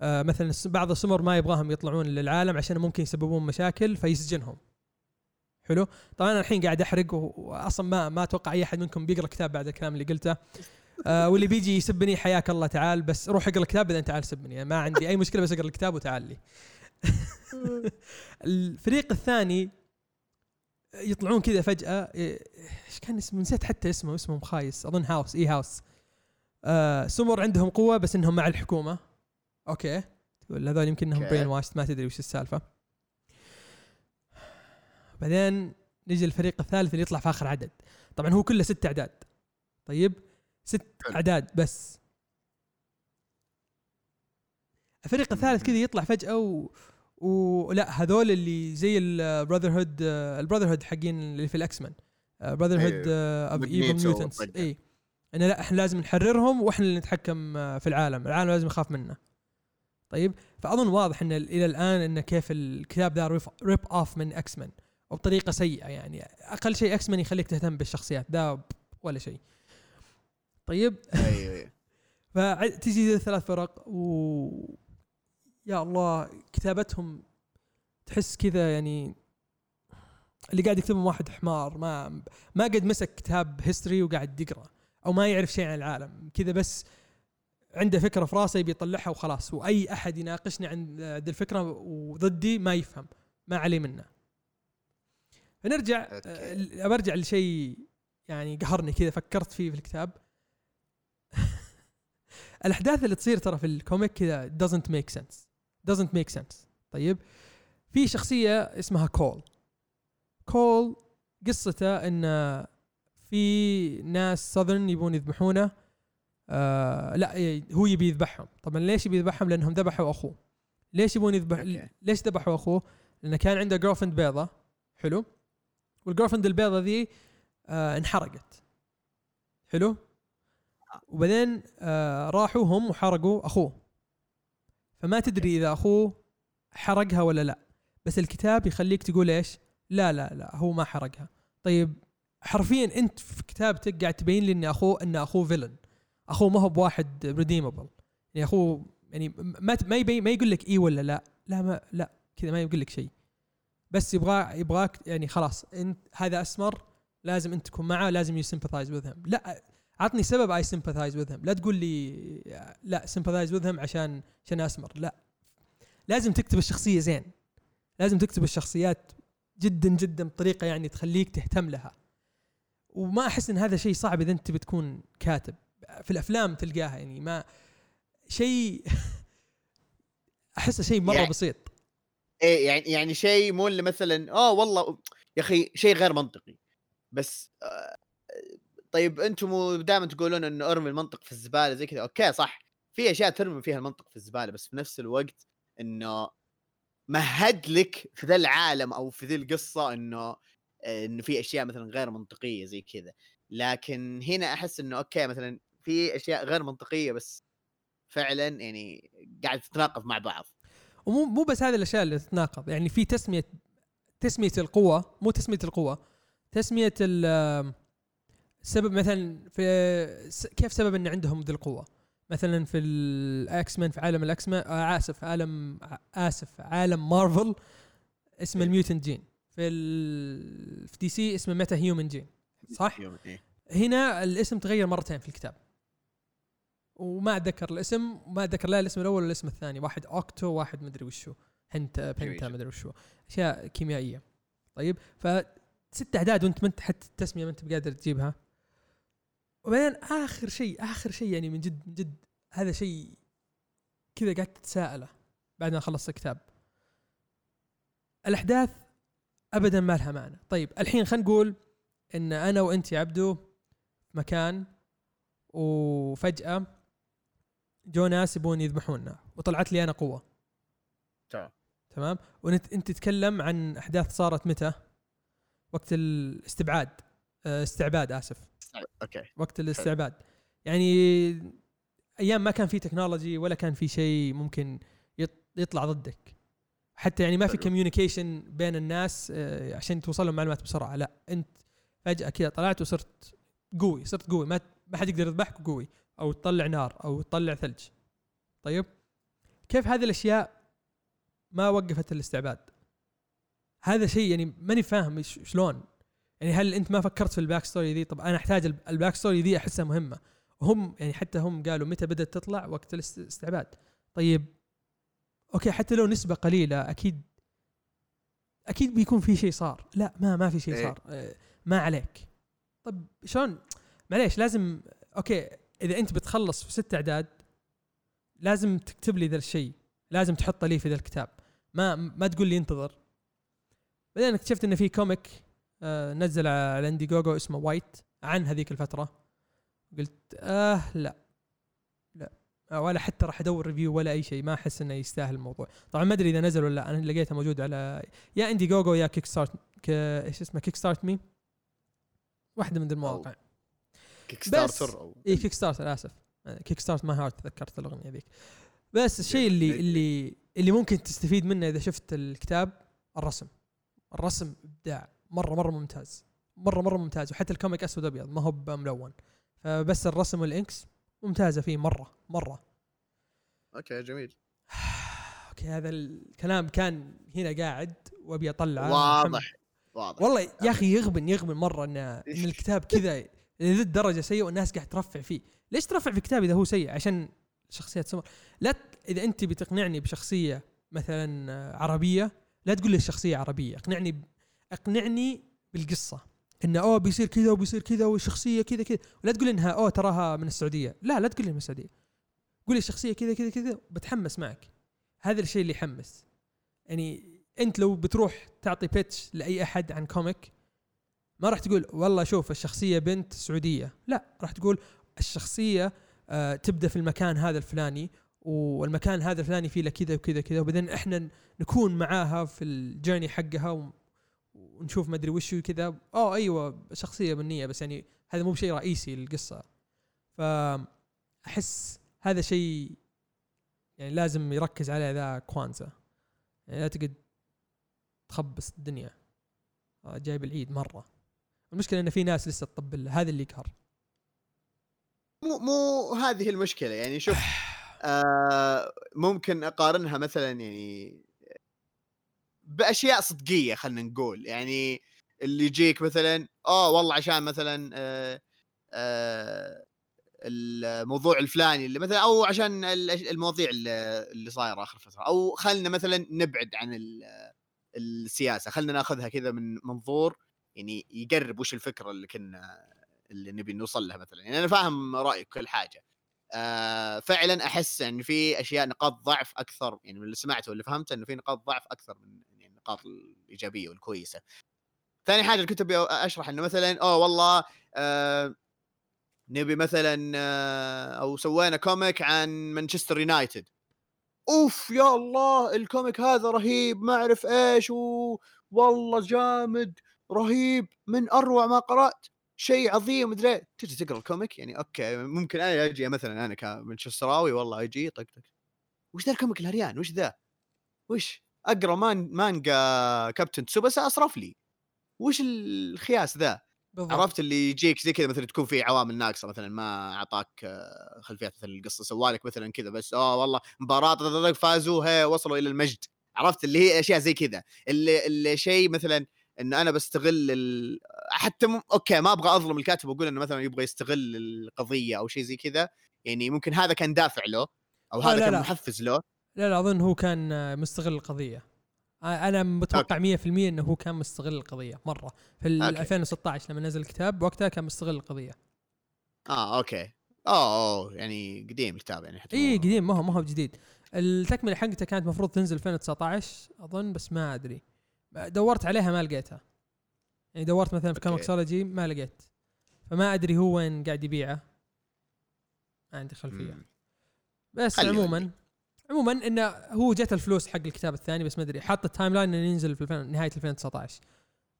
S2: آه مثلا بعض السمر ما يبغاهم يطلعون للعالم عشان ممكن يسببون مشاكل فيسجنهم. حلو. طبعا أنا الحين قاعد أحرق واصلا ما ما أتوقع أي أحد منكم بيقرأ كتاب بعد الكلام اللي قلته. آه واللي بيجي يسبني حياك الله تعال بس روح اقرأ الكتاب بعدين تعال سبني. يعني ما عندي أي مشكلة بس اقرأ الكتاب وتعال لي. الفريق الثاني يطلعون كذا فجأة. إيه، إيش كان اسمه؟ نسيت حتى اسمه اسمه مخايس أظن House إي House. آه سمر عندهم قوة بس إنهم مع الحكومة. أوكي. تقول هذول يمكن إنهم. brainwashed ما تدري وش السالفة. بعدين نجي الفريق الثالث اللي يطلع في آخر عدد. طبعا هو كله ست أعداد. طيب؟ ست. أعداد بس. الفريق الثالث كذا يطلع فجأة و... ولا هذول اللي زي ال Brotherhood ال Brotherhood حقين اللي في ال X-Men Brotherhood
S1: of
S2: Evil
S1: Mutants.
S2: اي انه لا إحنا لازم نحررهم وإحنا اللي نتحكم آه، في العالم. العالم لازم يخاف منا. طيب؟ فأظن واضح إن إلى الآن انه كيف الكتاب ذا rip off من X-Men وبطريقه سيئة يعني. أقل شيء X-Men يخليك تهتم بالشخصيات ذا ولا شيء. طيب.
S1: أيوه أيوه.
S2: فتجي الثلاث فرق و يا الله كتابتهم تحس كذا يعني اللي قاعد يكتبهم واحد حمار ما ما قد مسك كتاب history وقاعد يقرأ أو ما يعرف شيء عن العالم. كذا بس عنده فكرة في راسه يبي يطلعها وخلاص. وأي أحد يناقشني عن ذي الفكرة وضدي ما يفهم ما عليه منه. فنرجع
S1: أوكي.
S2: آه، برجع لشيء يعني قهرني كذا فكرت فيه في الكتاب. الأحداث اللي تصير ترى في ال comic كذا doesn't make sense. doesn't make sense. طيب. في شخصية اسمها كول. كول قصته إن في ناس southern يبون يذبحونه آه لا إيه، هو يبي يذبحهم. طبعا ليش يبي يذبحهم؟ لأنهم ذبحوا أخوه. ليش يبون يذبح؟
S1: أوكي.
S2: ليش ذبحوا أخوه؟ لأنه كان عنده girlfriend بيضة. حلو. وال girlfriend البيضة ذي آه انحرقت. حلو؟ وبعدين آه راحوا هم وحرقوا أخوه. فما تدري إذا أخوه حرقها ولا لا. بس الكتاب يخليك تقول إيش؟ لا لا لا هو ما حرقها. طيب حرفيا أنت في كتابتك قاعد تبين لي إن أخوه إن أخوه villain أخوه ما هو بواحد redeemable يعني أخوه يعني ما ما يبين ما يقول لك إي ولا لا. لا ما لا كذا ما يقول لك شيء. بس يبغى يبغاك يعني خلاص انت هذا اسمر لازم انت تكون معه لازم you with him. لا عطني سبب I with him. لا تقول لي لا with him عشان عشان اسمر. لا. لازم تكتب الشخصية زين. لازم تكتب الشخصيات جدا جدا بطريقة يعني تخليك تهتم لها. وما أحس إن هذا شيء صعب إذا أنت بتكون كاتب. في الأفلام تلقاها يعني ما شيء احسه شيء مرة
S1: يعني-
S2: بسيط.
S1: إيه يعني يعني شيء مو اللي مثلا آه والله يا أخي شيء غير منطقي. بس آه طيب أنتم دائما تقولون إنه أرمي المنطق في الزبالة زي كذا okay صح. في أشياء ترمي فيها المنطق في الزبالة بس في نفس الوقت إنه مهد لك في ذا العالم أو في ذي القصة إنه إنه في أشياء مثلا غير منطقية زي كذا. لكن هنا أحس إنه okay مثلا في أشياء غير منطقية بس فعلا يعني قاعد تتناقض مع بعض.
S2: ومو مو بس هذه الأشياء اللي تتناقض. يعني في تسميه تسمية القوة مو تسمية القوة تسمية ال- السبب مثلا في كيف سبب إن عندهم ذي القوة؟ مثلا في ال X-Men في عالم ال X-Men آه آسف عالم آسف عالم مارفل اسمه
S1: إيه.
S2: ال mutant gene. في ال في DC اسمه meta human gene صح. هنا الاسم تغير مرتين في الكتاب. وما أتذكر الاسم وما أتذكر لا الاسم الأول ولا الاسم الثاني واحد أوكتو واحد مدري وشو هنت بنتا. مدري وشو أشياء كيميائية. طيب ف ست أعداد وأنت ما أنت حتى التسمية ما أنت بقادر تجيبها. وبعدين آخر شيء آخر شيء يعني من جد من جد هذا شيء كذا قاعد تتساءله بعد ما خلصت الكتاب. الأحداث ابدا ما لها معنى. طيب الحين خلينا نقول إن أنا وأنت يا عبدو مكان وفجأة جو ناس يبون يذبحونا وطلعت لي أنا قوة.
S1: تمام.
S2: تمام؟ وانت أنت تتكلم عن أحداث صارت متى؟ وقت الاستبعاد آه، استعباد آسف.
S1: okay.
S2: وقت الاستعباد. يعني أيام ما كان في technology ولا كان في شيء ممكن يط- يطلع ضدك. حتى يعني ما في. communication بين الناس آه، عشان توصل لهم معلومات بسرعة. لا أنت فجأة كذا طلعت وصرت قوي صرت قوي. ما ما حد يقدر يذبحك قوي. أو تطلع نار أو تطلع ثلج. طيب؟ كيف هذه الأشياء ما وقفت الاستعباد؟ هذا شيء يعني ماني فاهم شلون. يعني هل أنت ما فكرت في ال back story ذي؟ طب أنا أحتاج الب- ال back story ذي أحسها مهمة. هم يعني حتى هم قالوا متى بدأت تطلع وقت الاست- الاستعباد. طيب؟ okay حتى لو نسبة قليلة أكيد أكيد بيكون في شيء صار. لا ما ما في شيء
S1: إيه.
S2: صار. آه، ما عليك. طب شلون؟ معليش لازم okay إذا أنت بتخلص في ست أعداد لازم تكتب لي ذا الشيء. لازم تحطه لي في ذا الكتاب. ما ما تقول لي انتظر. بعدين اكتشفت إن في comic آه نزل على Indiegogo اسمه وايت عن هذيك الفترة. قلت آه لا. لا. آه ولا حتى راح أدور review ولا أي شيء. ما أحس إنه يستاهل الموضوع. طبعا ما أدري إذا نزل ولا لا. أنا لقيته موجود على يا Indiegogo يا Kickstart. إيش اسمه Kickstart me؟ واحدة من المواقع. Kickstarter أو أي. Kickstarter آسف. Kickstart My Heart تذكرت الأغنية ذيك. بس الشيء اللي اللي اللي ممكن تستفيد منه إذا شفت الكتاب الرسم. الرسم إبداع. مرة مرة ممتاز. مرة مرة ممتاز. وحتى ال comic أسود أبيض ما هو بملون. فبس الرسم وال inks ممتازة فيه مرة مرة.
S1: okay جميل.
S2: okay هذا الكلام كان هنا قاعد وأبي أطلعه.
S1: واضح واضح.
S2: والله يا أخي يغبن يغبن مرة ان إن الكتاب كذا لذي الدرجة سيء والناس قاعد ترفع فيه. ليش ترفع في كتاب إذا هو سيء؟ عشان شخصيات سمر لا ت- إذا أنت بتقنعني بشخصية مثلا آه، عربية لا تقول لي الشخصية عربية. اقنعني ب- اقنعني بالقصة. انه أوه بيصير كذا وبيصير كذا والشخصية كذا كذا. ولا تقول إنها أوه تراها من السعودية. لا لا تقول لي من السعودية. قول لي الشخصية كذا كذا كذا بتحمس معك. هذا الشيء اللي يحمس. يعني أنت لو بتروح تعطي pitch لأي أحد عن comic ما راح تقول والله شوف الشخصية بنت سعودية. لا راح تقول الشخصية آه تبدأ في المكان هذا الفلاني والمكان هذا الفلاني فيه كذا وكذا كذا وبعدين إحنا نكون معاها في الجيرني حقها ونشوف ما أدري وش هو كذا آه أيوه شخصية بنيه بس يعني هذا مو بشيء رئيسي للقصة. فاحس هذا شيء يعني لازم يركز عليه ذا كوانزا. يعني لا تقعد تخبص الدنيا. آه، جايب العيد مرة. المشكلة إن في ناس لسه تطبل هذا اللي يقهر.
S1: مو مو هذه المشكلة. يعني شوف آه ممكن أقارنها مثلا يعني بأشياء صدقية خلينا نقول. يعني اللي يجيك مثلا آه والله عشان مثلا آه آه الموضوع الفلاني اللي مثلا أو عشان ال- المواضيع اللي صايرة آخر فترة. أو خلينا مثلا نبعد عن ال- السياسة. خلينا ناخذها كذا من منظور يعني يقرب وش الفكرة اللي كنا اللي نبي نوصل لها مثلا. يعني أنا فاهم رأيك كل حاجة. آه فعلا أحس إن في أشياء نقاط ضعف أكثر يعني من اللي سمعته واللي فهمته إنه في نقاط ضعف أكثر من يعني النقاط الإيجابية والكويسة. ثاني حاجة كنت أبي اشرح إنه مثلا أوه والله آه نبي مثلا آه أو سوينا كوميك عن مانشستر يونايتد أوف يا الله ال comic هذا رهيب ما أعرف إيش و... والله جامد. رهيب من أروع ما قرأت شيء عظيم مدري. تجي تقرأ ال comic؟ يعني okay ممكن أنا أجي مثلا أنا كمانشستراوي والله أجي طق طق. وش ذا ال comic الهريان وش ذا؟ وش؟ أقرأ مان مانجا كابتن تسوباسا أصرف لي. وش الخياس ذا؟
S2: بالضبط.
S1: عرفت اللي يجيك زي كذا مثلا تكون في عوامل ناقصة مثلا ما أعطاك آه، خلفيات مثلا القصة سوالك مثلا كذا بس آه والله مباراة فازوا هي وصلوا إلى المجد. عرفت اللي هي أشياء زي كذا. اللي, اللي شيء مثلا إن أنا بستغل ال... حتى م... okay ما أبغى أظلم الكاتب وأقول إنه مثلا يبغى يستغل القضية أو شيء زي كذا يعني ممكن هذا كان دافع له أو
S2: لا،
S1: هذا
S2: لا،
S1: كان
S2: لا.
S1: محفز له.
S2: لا لا أظن هو كان آه، مستغل القضية. آه، أنا متوقع 100% إنه هو كان مستغل القضية مرة. في ال
S1: okay.
S2: 2016 لما نزل الكتاب وقتها كان مستغل القضية.
S1: آه okay. آه أوه، يعني قديم الكتاب يعني حتى
S2: اي قديم ما هو ما هو جديد. التكملة حقته كانت المفروض تنزل 2019 أظن بس ما أدري. دورت عليها ما لقيتها. يعني دورت مثلا في. Comixology ما لقيت. فما أدري هو وين قاعد يبيعه. ما عندي خلفية.
S1: مم.
S2: بس عموما. عموما إنه هو جت الفلوس حق الكتاب الثاني بس ما أدري. حاط ال timeline إنه ينزل في نهاية 2019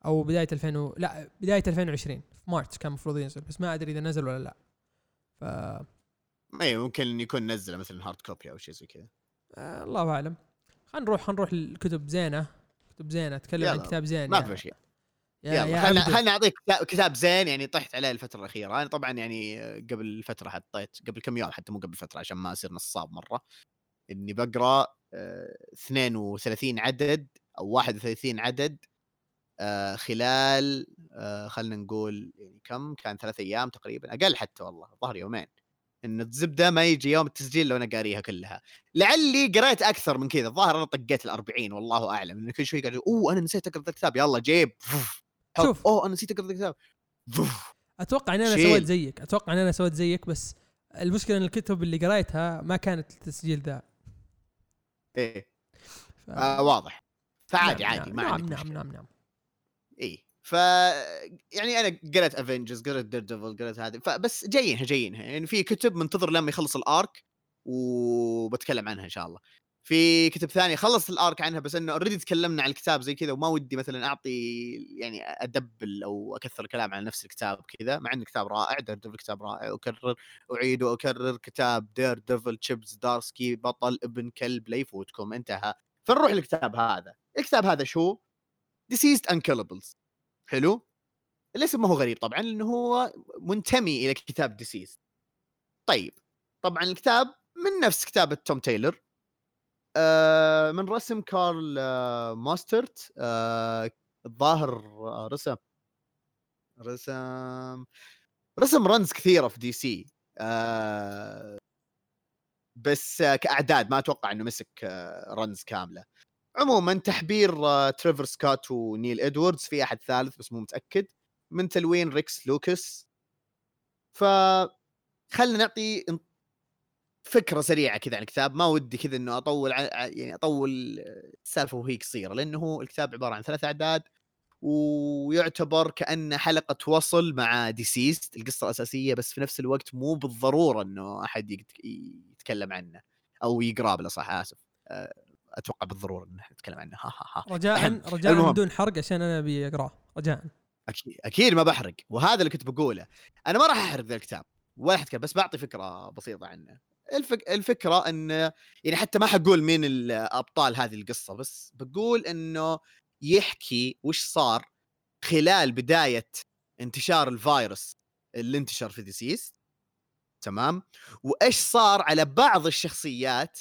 S2: أو بداية 2000 و... لا بداية 2020 في مارس كان المفروض ينزل بس ما أدري إذا نزل ولا لا. ف
S1: اي ممكن يكون نزلة مثلا hard copy أو شيء زي كذا.
S2: آه الله أعلم. خلينا نروح خلينا نروح الكتب زينة. كتب زينه أتكلم عن كتاب زين
S1: ما في اشياء
S2: يا
S1: يلا خلنا أعطيك كتاب- زين يعني طحت عليه الفترة الأخيرة. أنا طبعا يعني قبل فترة حطيت قبل كم يوم حتى مو قبل فترة عشان ما أصير نصاب مرة إني بقرأ آه، 32 عدد أو 31 عدد آه، خلال آه، خلينا نقول يعني كم؟ كان ثلاث أيام تقريبا أقل حتى والله ظهر يومين. إن الزبده ما يجي يوم التسجيل لو أنا قاريها كلها. لعلي قريت أكثر من كذا الظاهر أنا طقيت ال 40 والله أعلم. لأن كل شوي قاعد أوه أنا نسيت أقرأ الكتاب يلا جيب.
S2: شوف.
S1: أوه أنا نسيت أقرأ الكتاب.
S2: أتوقع إن أنا
S1: شيل.
S2: سويت زيك أتوقع إن أنا سويت زيك بس المشكلة إن الكتب اللي قريتها ما كانت التسجيل ذا.
S1: إيه.
S2: ف...
S1: آه واضح. فعادي
S2: نعم،
S1: عادي
S2: نعم
S1: ما
S2: نعم
S1: عندك
S2: نعم
S1: مشكلة.
S2: نعم نعم.
S1: اي ف يعني أنا قريت Avengers قريت Daredevil قريت هذه فبس جايينها جايينها يعني في كتب منتظر لما يخلص ال arc وبتكلم عنها إن شاء الله. في كتب ثانية خلصت ال arc عنها بس إنه already تكلمنا عن الكتاب زي كذا وما ودي مثلا أعطي يعني أدبل أو أكثر الكلام عن نفس الكتاب كذا مع إنه كتاب رائع Daredevil كتاب رائع واكرر أعيد وأكرر كتاب Daredevil تشيب زدارسكي بطل ابن كلب لا يفوتكم انتهى. فنروح للكتاب هذا. الكتاب هذا شو؟ DCeased Unkillables حلو؟ الاسم ما هو غريب طبعا لأنه هو منتمي إلى كتاب DCeased طيب طبعا الكتاب من نفس كتابة توم تايلر. آه من رسم كارل آه موسترت. آه الظاهر آه رسم رسم رسم runs كثيرة في DC آه بس آه كأعداد ما أتوقع إنه مسك آه runs كاملة. عموما تحبير آه تريفر سكوت ونيل إدواردز في أحد ثالث بس مو متأكد من تلوين ريكس لوكس. ف خلينا نعطي فكرة سريعة كذا عن الكتاب. ما ودي كذا إنه أطول يعني أطول السالفه وهي قصيرة لأنه الكتاب عبارة عن ثلاث أعداد ويعتبر كانه حلقة وصل مع DCeased القصة الأساسية بس في نفس الوقت مو بالضرورة إنه أحد يت- يتكلم عنه أو يقراه بالاصح آسف. أه، أتوقع بالضرورة انه نتكلم عنه. ها ها ها.
S2: رجاء رجاء
S1: المهم.
S2: بدون حرق عشان أنا أبي أقرأه. رجاء.
S1: أكيد أكيد ما بحرق. وهذا اللي كنت بقوله. أنا ما راح أحرق ذا الكتاب. ولا حتكلم بس بعطي فكرة بسيطة عنه. الفك... الفكرة إن يعني حتى ما حقول مين الأبطال هذه القصة بس بقول إنه يحكي وش صار خلال بداية انتشار الفيروس اللي انتشر في DCeased تمام؟ وإيش صار على بعض الشخصيات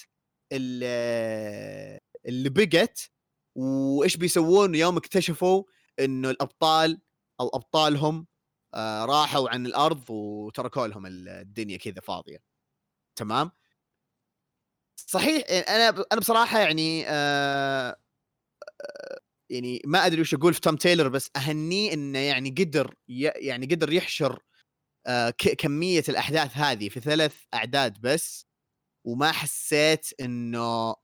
S1: اللي, بقت وإيش بيسوون يوم اكتشفوا إنه الأبطال أو أبطالهم آه راحوا عن الأرض وتركوا لهم الدنيا كذا فاضية. تمام؟ صحيح أنا أنا بصراحة يعني آه آه، يعني ما أدري وش أقول في توم تايلر بس أهنيه إنه يعني قدر يعني قدر يحشر كمية الأحداث هذه في ثلاث أعداد بس. وما حسيت إنه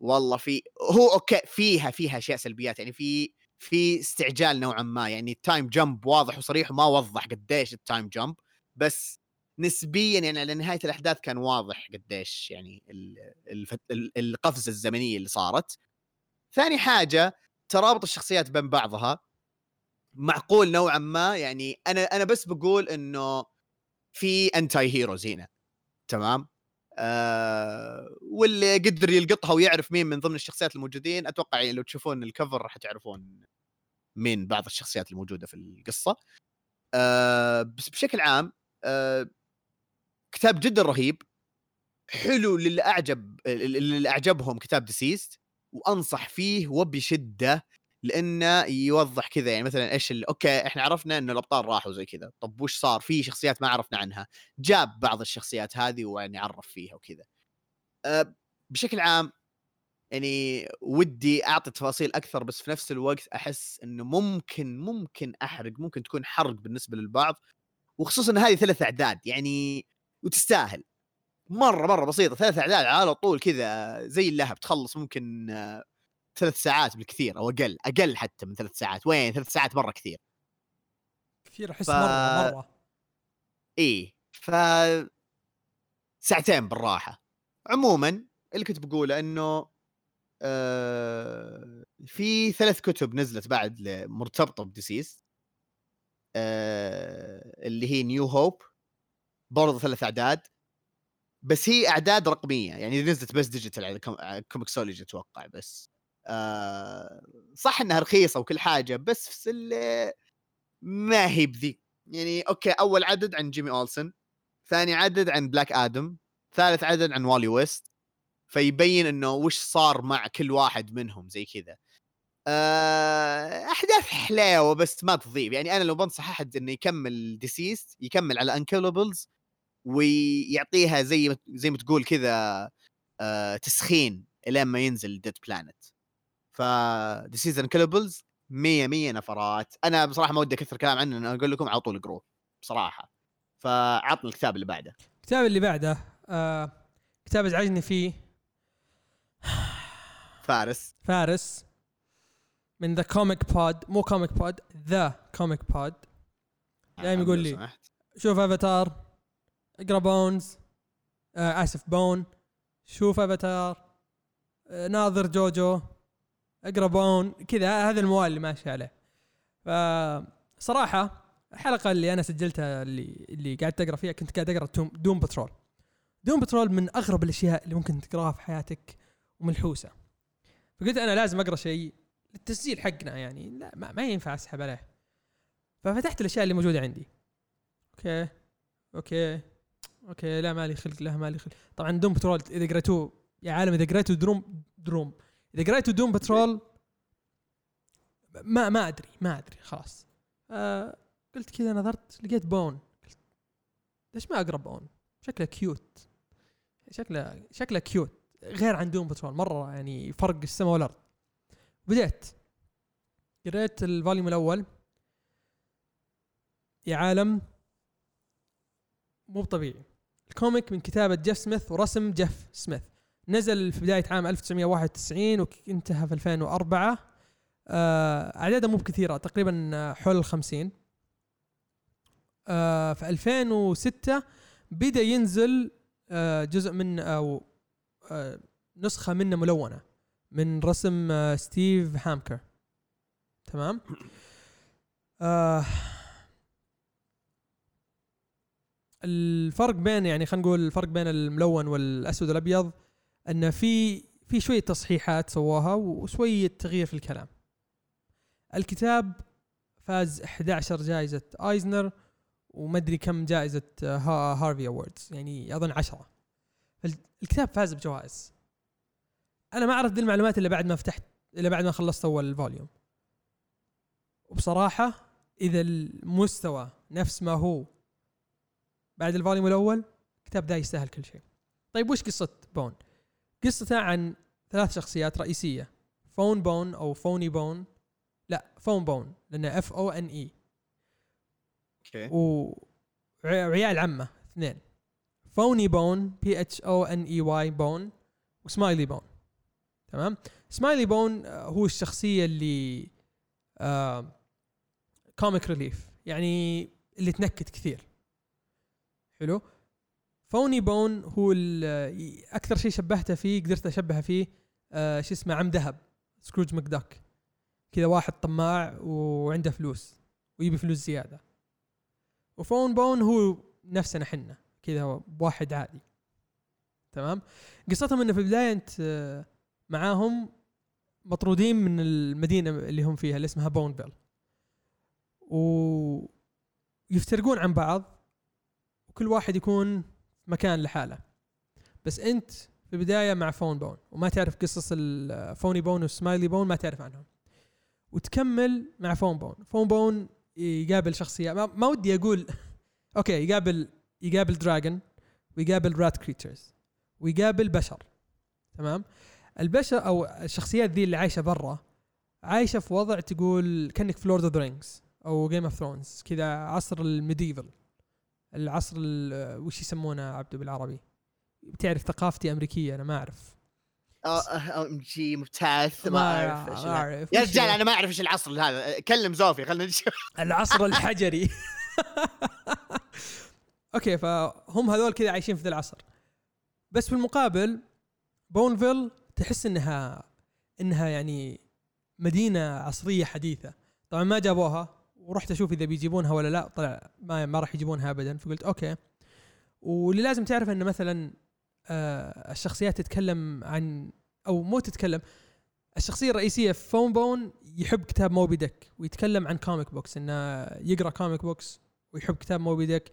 S1: والله في هو okay فيها فيها أشياء سلبيات يعني في في استعجال نوعا ما يعني ال time jump واضح وصريح وما وضح قديش ال time jump بس نسبيا يعني على نهاية الأحداث كان واضح قديش يعني القفزة الزمنية اللي صارت. ثاني حاجة ترابط الشخصيات بين بعضها. معقول نوعا ما يعني أنا أنا بس بقول إنه في anti heroes هنا تمام؟ آه واللي قدر يلقطها ويعرف مين من ضمن الشخصيات الموجودين أتوقع يعني لو تشوفون ال cover راح تعرفون مين بعض الشخصيات الموجودة في القصة. آه بس بشكل عام آه كتاب جدا رهيب حلو للي اعجب اللي اعجبهم كتاب DCeased وأنصح فيه وبشدة لأنه يوضح كذا يعني مثلا إيش أوكي إحنا عرفنا إنه الأبطال راحوا زي كذا طب وش صار؟ في شخصيات ما عرفنا عنها. جاب بعض الشخصيات هذه ويعني عرف فيها وكذا. أه بشكل عام يعني ودي أعطي تفاصيل أكثر بس في نفس الوقت أحس إنه ممكن ممكن أحرق ممكن تكون حرق بالنسبة للبعض. وخصوصا هذه ثلاث أعداد يعني وتستاهل. مرة مرة بسيطة ثلاث أعداد على طول كذا زي اللهب تخلص ممكن ثلاث ساعات بالكثير أو أقل أقل حتى من ثلاث ساعات وين؟ ثلاث ساعات مرة كثير.
S2: كثير أحس
S1: ف-
S2: مرة مرة.
S1: إيه ف ساعتين بالراحة. عموما اللي كنت بقوله إنه آه في ثلاث كتب نزلت بعد مرتبطة بديسيس آه اللي هي نيو هوب برضه ثلاث أعداد بس هي أعداد رقمية. يعني نزلت بس digital على ComiXology أتوقع بس. آه صح إنها رخيصة وكل حاجة بس في ال- ما هي بذي. يعني okay أول عدد عن جيمي أولسن ثاني عدد عن بلاك آدم ثالث عدد عن والي ويست فيبين إنه وش صار مع كل واحد منهم زي كذا. آه، أحداث حلاوه بس ما تضيف. يعني أنا لو بنصح أحد إنه يكمل DCeased يكمل على Unkillables ويعطيها زي زي ما تقول كذا آه، تسخين إلين ما ينزل Dead Planet ف DCeased Unkillables 100 100 نفرات. أنا بصراحة ما ودي أكثر كلام عنه أنا أقول لكم على طول اقروه بصراحة. فعطنا الكتاب اللي بعده.
S2: الكتاب اللي بعده آه كتاب ازعجني فيه.
S1: فارس.
S2: فارس. من The Comic Pod مو Comic Pod The Comic Pod دايم يقول لي.
S1: سمحت.
S2: شوف افاتار اقرأ Bones آه اسف Bone شوف افاتار آه ناظر JoJo. اقرأ Bone كذا هذا الموال اللي ماشي عليه. فصراحة الحلقة اللي أنا سجلتها اللي اللي قاعد اقرا فيها كنت قاعد أقرأ Doom Patrol. Doom Patrol من أغرب الأشياء اللي ممكن تقراها في حياتك وملحوسة. فقلت أنا لازم أقرأ شيء للتسجيل حقنا يعني لا ما, ما ينفع أسحب عليه. ففتحت الأشياء اللي موجودة عندي. okay okay okay لا مالي خلق لا مالي خلق. طبعا Doom Patrol إذا قريتوه يا عالم إذا قريتوا Doom Doom. اذا قريتوا Doom Patrol ما ما أدري ما أدري. خلاص. آه قلت كذا نظرت لقيت Bone قلت ليش ما اقرا Bone شكله cute شكله شكله cute غير عن دوم بترول مرة يعني فرق السماء والأرض. بديت قريت ال volume الأول. يا عالم. مو طبيعي ال comic من كتابة جيف سميث ورسم جيف سميث نزل في بداية عام 1991 وانتهى في 2004 آه، أعداده مو بكثيرة تقريبا حول ال 50 آه، في 2006 بدأ ينزل آه، جزء من أو آه، نسخة منه ملونة من رسم ستيف هامكر. تمام؟ الفرق بين يعني خلينا نقول الفرق بين الملون والأسود والأبيض أن في في شوية تصحيحات سواها وشوية تغيير في الكلام. الكتاب فاز 11 جائزة آيزنر ومدري كم جائزة آه، ها- هارفي awards يعني أظن 10 الكتاب فاز بجوائز. أنا ما عرفت دي المعلومات إلا بعد ما فتحت إلا بعد ما خلصت أول volume. وبصراحة إذا المستوى نفس ما هو بعد ال volume الأول الكتاب ده يستاهل كل شيء طيب وش قصة بون قصته عن ثلاث شخصيات رئيسية. فون بون أو فوني بون لا فون بون لأنه F O N E
S1: okay.
S2: وعيال عمه اثنين. فوني بون P H O N E Y بون وسمايلي بون تمام؟ سمايلي بون آه، هو الشخصية اللي comic relief يعني اللي تنكت كثير. حلو؟ فوني بون هو أكثر شيء شبهته فيه قدرت أشبهه فيه آه شو اسمه عم ذهب سكروج مكدك كذا واحد طماع وعنده فلوس ويبي فلوس زيادة. وفون بون هو نفسنا حنا كذا واحد عادي. تمام؟ قصتهم إنه في البداية أنت آه، معاهم مطرودين من المدينة اللي هم فيها اللي اسمها بونفيل. ويفترقون عن بعض وكل واحد يكون مكان لحاله. بس انت في البداية مع فون بون وما تعرف قصص الفوني بون والسمايلي بون ما تعرف عنهم. وتكمل مع فون بون. فون بون يقابل شخصيه ما, ودي أقول okay يقابل يقابل dragon ويقابل rat creatures ويقابل بشر تمام؟ البشر أو الشخصيات ذي اللي عايشة برا عايشة في وضع تقول كأنك في لورد اوف رينجز أو جيم اوف ثرونز كذا عصر ال medieval. العصر ال- وش يسمونه عبده بالعربي؟ بتعرف ثقافتي أمريكية أنا ما أعرف.
S1: أم جي ممتاز ما أعرف إيش
S2: ما أعرف.
S1: يا رجال؟ أنا ما أعرف إيش العصر هذا. كلم زوفي خلينا نشوف.
S2: العصر الحجري. أوكي فهم هذول كذا عايشين في ذا العصر. بس في المقابل بونفيل تحس إنها إنها يعني مدينة عصرية حديثة. طبعا ما جابوها. ورحت أشوف إذا بيجيبونها ولا لا طلع ما ما راح يجيبونها ابدا فقلت okay. واللي لازم تعرف إنه مثلا آه الشخصيات تتكلم عن أو مو تتكلم الشخصية الرئيسية في فون بون يحب كتاب موبي ديك ويتكلم عن comic books إنه يقرأ comic books ويحب كتاب موبي ديك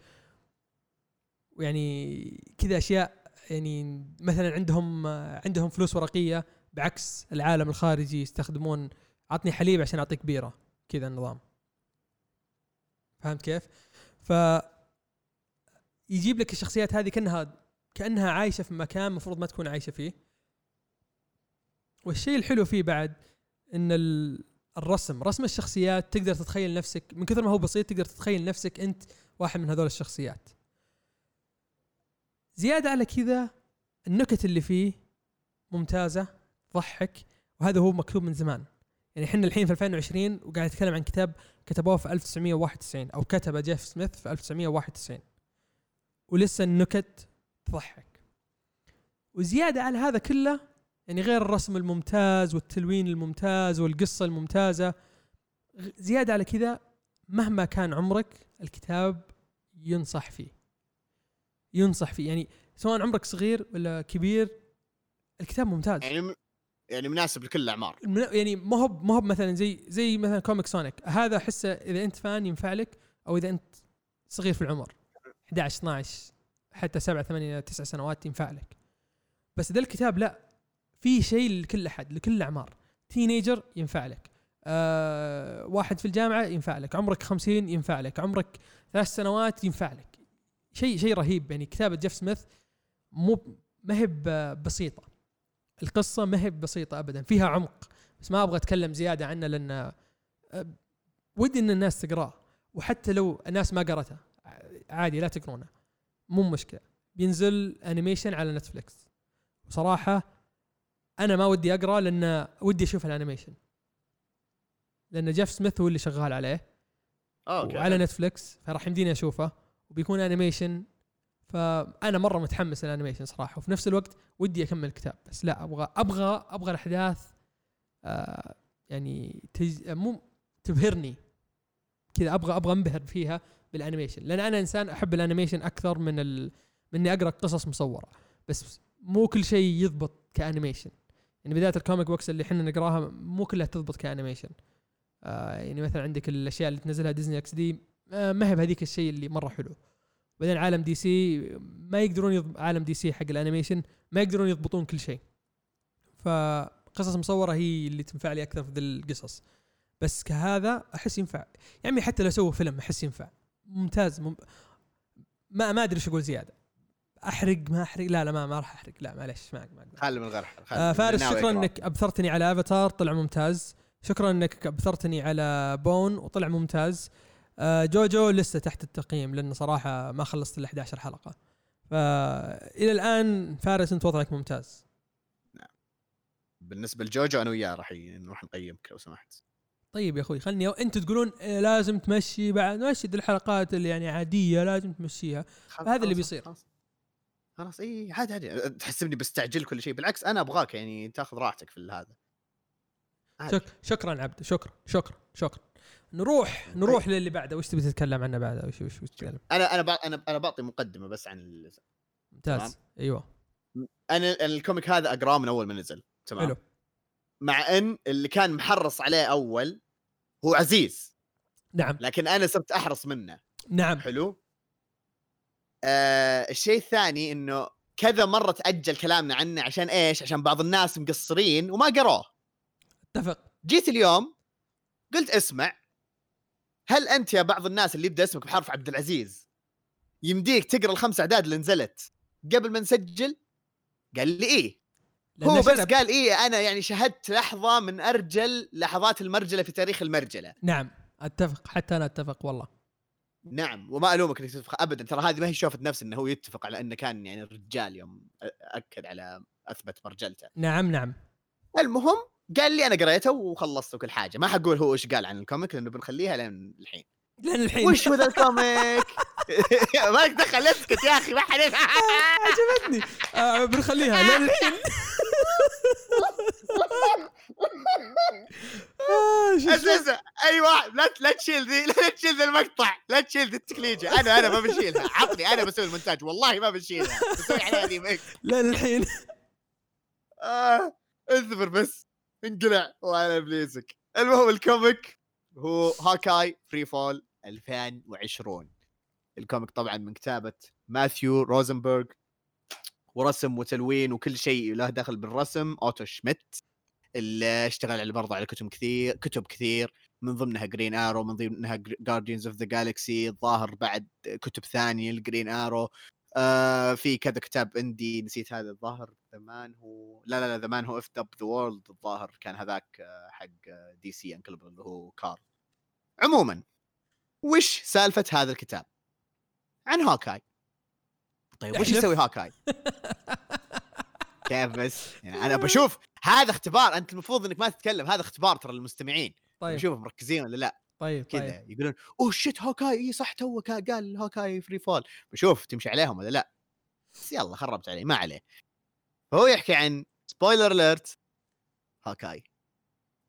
S2: ويعني كذا أشياء يعني مثلا عندهم عندهم فلوس ورقية بعكس العالم الخارجي يستخدمون عطني حليب عشان أعطيك بيرة. كذا النظام. فهمت كيف؟ ف يجيب لك الشخصيات هذه كانها كأنها عايشة في مكان المفروض ما تكون عايشة فيه. والشيء الحلو فيه بعد إن الرسم. رسم الشخصيات تقدر تتخيل نفسك. من كثر ما هو بسيط تقدر تتخيل نفسك أنت واحد من هذول الشخصيات. زيادة على كذا النكت اللي فيه ممتازة تضحك وهذا هو مكتوب من زمان. يعني إحنا الحين في 2020 وقاعد نتكلم عن كتاب كتبوه في 1991 أو كتبه جيف سميث في 1991 ولسه النكت تضحك. وزيادة على هذا كله يعني غير الرسم الممتاز والتلوين الممتاز والقصة الممتازة زيادة على كذا مهما كان عمرك الكتاب ينصح فيه. ينصح فيه. يعني سواء عمرك صغير ولا كبير الكتاب ممتاز.
S1: يعني يعني مناسب لكل الأعمار.
S2: يعني ما هو ما هو مثلا زي زي مثلا comic سونيك هذا أحسه إذا أنت fan ينفع لك أو إذا أنت صغير في العمر. 11 12 حتى 7 8 9 سنوات ينفع لك. بس ذا الكتاب لا. في شيء لكل أحد لكل الاعمار teenager ينفع لك. آه واحد في الجامعة ينفع لك. عمرك 50 ينفع لك. عمرك ثلاث سنوات ينفع لك. شيء شيء رهيب. يعني كتابة جيف سميث مو ما هي بسيطة. القصة ما هي بسيطة ابدا فيها عمق بس ما أبغى أتكلم زيادة عنه لأن آه، ودي إن الناس تقراه وحتى لو الناس ما قرته عادي لا تقرونه مو مشكلة. بينزل animation على نتفلكس وصراحة أنا ما ودي أقرأ لأن ودي أشوف ال animation لأن جيف سميث هو اللي شغال عليه.
S1: okay.
S2: وعلى نتفلكس فراح يمديني أشوفه وبيكون animation فأنا مرة متحمس ال animation صراحة وفي نفس الوقت ودي أكمل الكتاب بس لا أبغى أبغى أبغى الأحداث آه يعني تج... مو تبهرني. كذا أبغى أبغى أنبهر فيها بال animation لأن أنا إنسان أحب ال animation أكثر من ال... من إني أقرأ قصص مصورة بس مو كل شيء يضبط ك animation. يعني بداية ال comic books اللي إحنا نقراها مو كلها تضبط ك animation. آه يعني مثلا عندك الأشياء اللي تنزلها ديزني إكس دي آه ما هي بهذيك الشيء اللي مرة حلو. بعدين عالم دي سي ما يقدرون يضبط عالم دي سي حق ال animation ما يقدرون يضبطون كل شيء. فقصص مصورة هي اللي تنفع لي أكثر في ذي القصص. بس كهذا أحس ينفع. يعني حتى لو سووا فيلم أحس ينفع. ممتاز. مم... ما ما أدري إيش أقول زيادة. أحرق؟ ما أحرق؟ لا لا ما, ما راح أحرق. لا معلش ما ما أقدر.
S1: خلي من غير حرق
S2: آه فارس شكرا إنك أبثرتني على أفاتار. طلع ممتاز. شكرا إنك أبثرتني على بون وطلع ممتاز. جوجو لسه تحت التقييم لأنه صراحة ما خلصت ال 11 حلقة. فالى الآن فارس أنت وضعك ممتاز.
S1: نعم. بالنسبة لجوجو أنا وياه راح نروح نقيمك لو سمحت.
S2: طيب يا أخوي خلني أنت تقولون إيه لازم تمشي بعد مشي الحلقات اللي يعني عادية لازم تمشيها. هذا اللي بيصير.
S1: خلاص. خلاص إي عادي عادي. تحسبني بستعجل كل شيء. بالعكس أنا أبغاك يعني تاخذ راحتك في هذا.
S2: شك شكرا عبد شكرا شكرا شكرا. نروح نروح طيب. للي بعده. وش تبي تتكلم عنه بعده؟ وش وش تتكلم؟
S1: أنا أنا أنا أنا بعطي مقدمة بس عن
S2: ممتاز. أيوه.
S1: أنا الكوميك هذا أقراه من أول ما نزل. تمام؟ حلو. مع إن اللي كان محرص عليه أول هو عزيز.
S2: نعم.
S1: لكن أنا صرت أحرص منه.
S2: نعم.
S1: حلو؟ آه الشيء الثاني إنه كذا مرة تأجل كلامنا عنه عشان إيش؟ عشان بعض الناس مقصرين وما قروه.
S2: اتفق.
S1: جيت اليوم قلت اسمع هل أنت يا بعض الناس اللي يبدأ اسمك بحرف عبد العزيز يمديك تقرأ الخمس أعداد اللي نزلت قبل ما نسجل؟ قال لي إيه. هو بس قال إيه أنا يعني شهدت لحظة من أرجل لحظات المرجلة في تاريخ المرجلة.
S2: نعم أتفق حتى أنا أتفق والله.
S1: نعم وما ألومك إنك تتفق ابدا. ترى هذه ما هي شوفة نفس إنه هو يتفق على إنه كان يعني رجال يوم أكد على أثبت مرجلته.
S2: نعم نعم.
S1: المهم قال لي أنا قريته وخلصت كل حاجة. ما حقول هو إيش قال عن الكوميك لأنه بنخليها لين الحين.
S2: لين الحين.
S1: وش ذا الكوميك؟ مالك دخل اسكت يا أخي ما حد
S2: عجبتني. آه بنخليها لين الحين. آه،؟
S1: أساسا. أي واحد لا لا تشيل ذي لا تشيل ذي المقطع. لا تشيل ذي التكليجه أنا أنا ما بشيلها. عطني أنا بسوي المونتاج. والله ما بشيلها. بسوي عليها remake.
S2: لين الحين.
S1: آه اصبر بس. انقلع الله على ابليسك المهم ال comic هو Hawkeye Freefall 2020 ال comic طبعا من كتابة ماثيو روزنبرغ ورسم وتلوين وكل شيء له دخل بالرسم أوتو شميت. اللي اشتغل على برضه على كتب كثير كتب كثير من ضمنها جرين ارو من ضمنها جارديانز اوف ذا جالكسي الظاهر بعد كتب ثانية الجرين ارو آه في كذا كتاب اندي نسيت هذا الظاهر ذا مان هو لا لا لا ذا مان هو اف اب ذا وورلد الظاهر كان هذاك آه، حق دي سي انقلب اللي هو كار عموما وش سالفة هذا الكتاب؟ عن هوكاي طيب وش
S2: احلف.
S1: يسوي هوكاي؟ كيف بس؟ يعني أنا بشوف هذا اختبار أنت المفروض إنك ما تتكلم هذا اختبار ترى للمستمعين
S2: طيب
S1: بشوفهم مركزين ولا لا
S2: طيب
S1: كذا
S2: طيب
S1: يقولون oh shit Hawkeye اي صح تو قال Hawkeye Freefall. بشوف تمشي عليهم ولا لا. بس يلا خربت عليه ما عليه. فهو يحكي عن spoiler alert Hawkeye.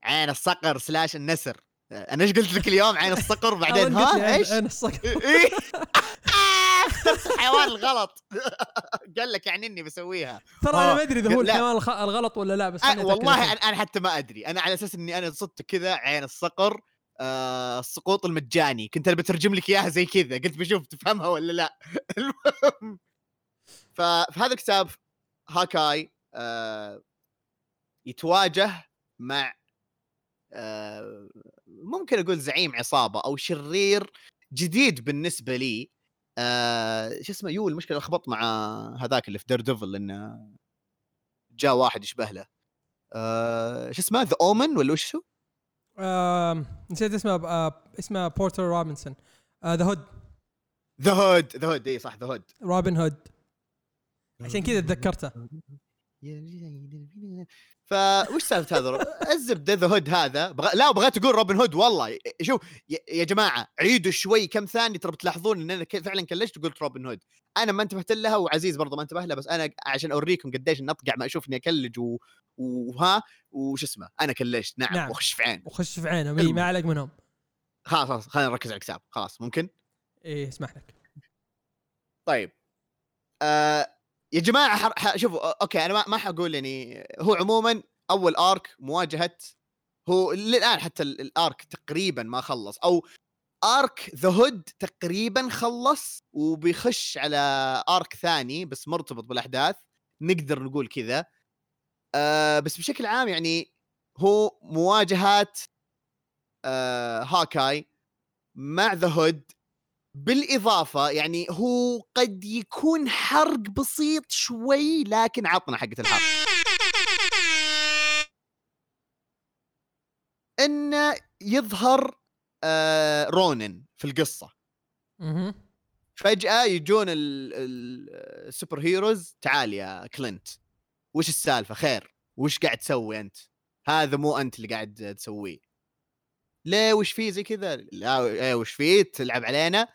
S1: عين الصقر slash النسر. أنا إيش قلت لك اليوم؟ عين الصقر بعدين؟ ها؟ إيش؟
S2: عين الصقر.
S1: إيه؟ اخترت الحيوان الغلط. قال لك يعني إني بسويها.
S2: ترى
S1: آه.
S2: أنا ما أدري إذا هو. الحيوان الغلط ولا لا بس أتأكد
S1: والله. أنا حتى ما أدري. أنا على أساس إني أنا صدت كذا عين الصقر آه السقوط المجاني. كنت أنا بترجم لك إياها زي كذا. قلت بشوف تفهمها ولا لا. المهم. ففي هذا الكتاب هاكاي آه يتواجه مع آه ممكن أقول زعيم عصابة أو شرير جديد بالنسبة لي. آه شو اسمه يو المشكلة لخبط مع هذاك اللي في Daredevil إنه جاء واحد يشبه له. آه شو اسمه The Omen ولا وش هو؟
S2: نسيت اسمه آه، اسمه بورتر روبنسون. The Hood
S1: The Hood The Hood إي صح The Hood
S2: Robin Hood عشان كذا تذكرته.
S1: فوش سالفة هذا؟ الزبده The Hood هذا. بغ... لا بغيت أقول Robin Hood والله. شوف يا, يا جماعة عيدوا شوي كم ثانية ترى بتلاحظون إن أنا فعلا كلشت وقلت Robin Hood. أنا ما انتبهت لها وعزيز برضه ما انتبه لها بس أنا عشان أوريكم قديش اني اطقع ما أشوف اني أكلج و... وها وش اسمه أنا كلشت. نعم,
S2: نعم.
S1: واخش في عين
S2: وخش في عينه مي- ما عليك منهم.
S1: خلاص خلاص خلينا نركز على الكتاب. خلاص ممكن؟
S2: إيه اسمح لك.
S1: طيب. آه يا جماعة حر... ح... شوفوا okay أنا ما, ما حقول يعني هو عموما أول arc مواجهة هو للآن حتى ال- ال arc تقريبا ما خلص أو arc The Hood تقريبا خلص وبيخش على arc ثاني بس مرتبط بالأحداث نقدر نقول كذا. آه بس بشكل عام يعني هو مواجهات آه Hawkeye مع The Hood بالإضافة يعني هو قد يكون حرق بسيط شوي لكن عطنا حقة الحرق. إنه يظهر آه Ronin في
S2: القصة.
S1: فجأة يجون ال- ال- ال superheroes تعال يا Clint وش السالفة؟ خير وش قاعد تسوي أنت؟ هذا مو أنت اللي قاعد تسويه. ليه وش فيه زي كذا؟ لا إيه وش فيه تلعب علينا؟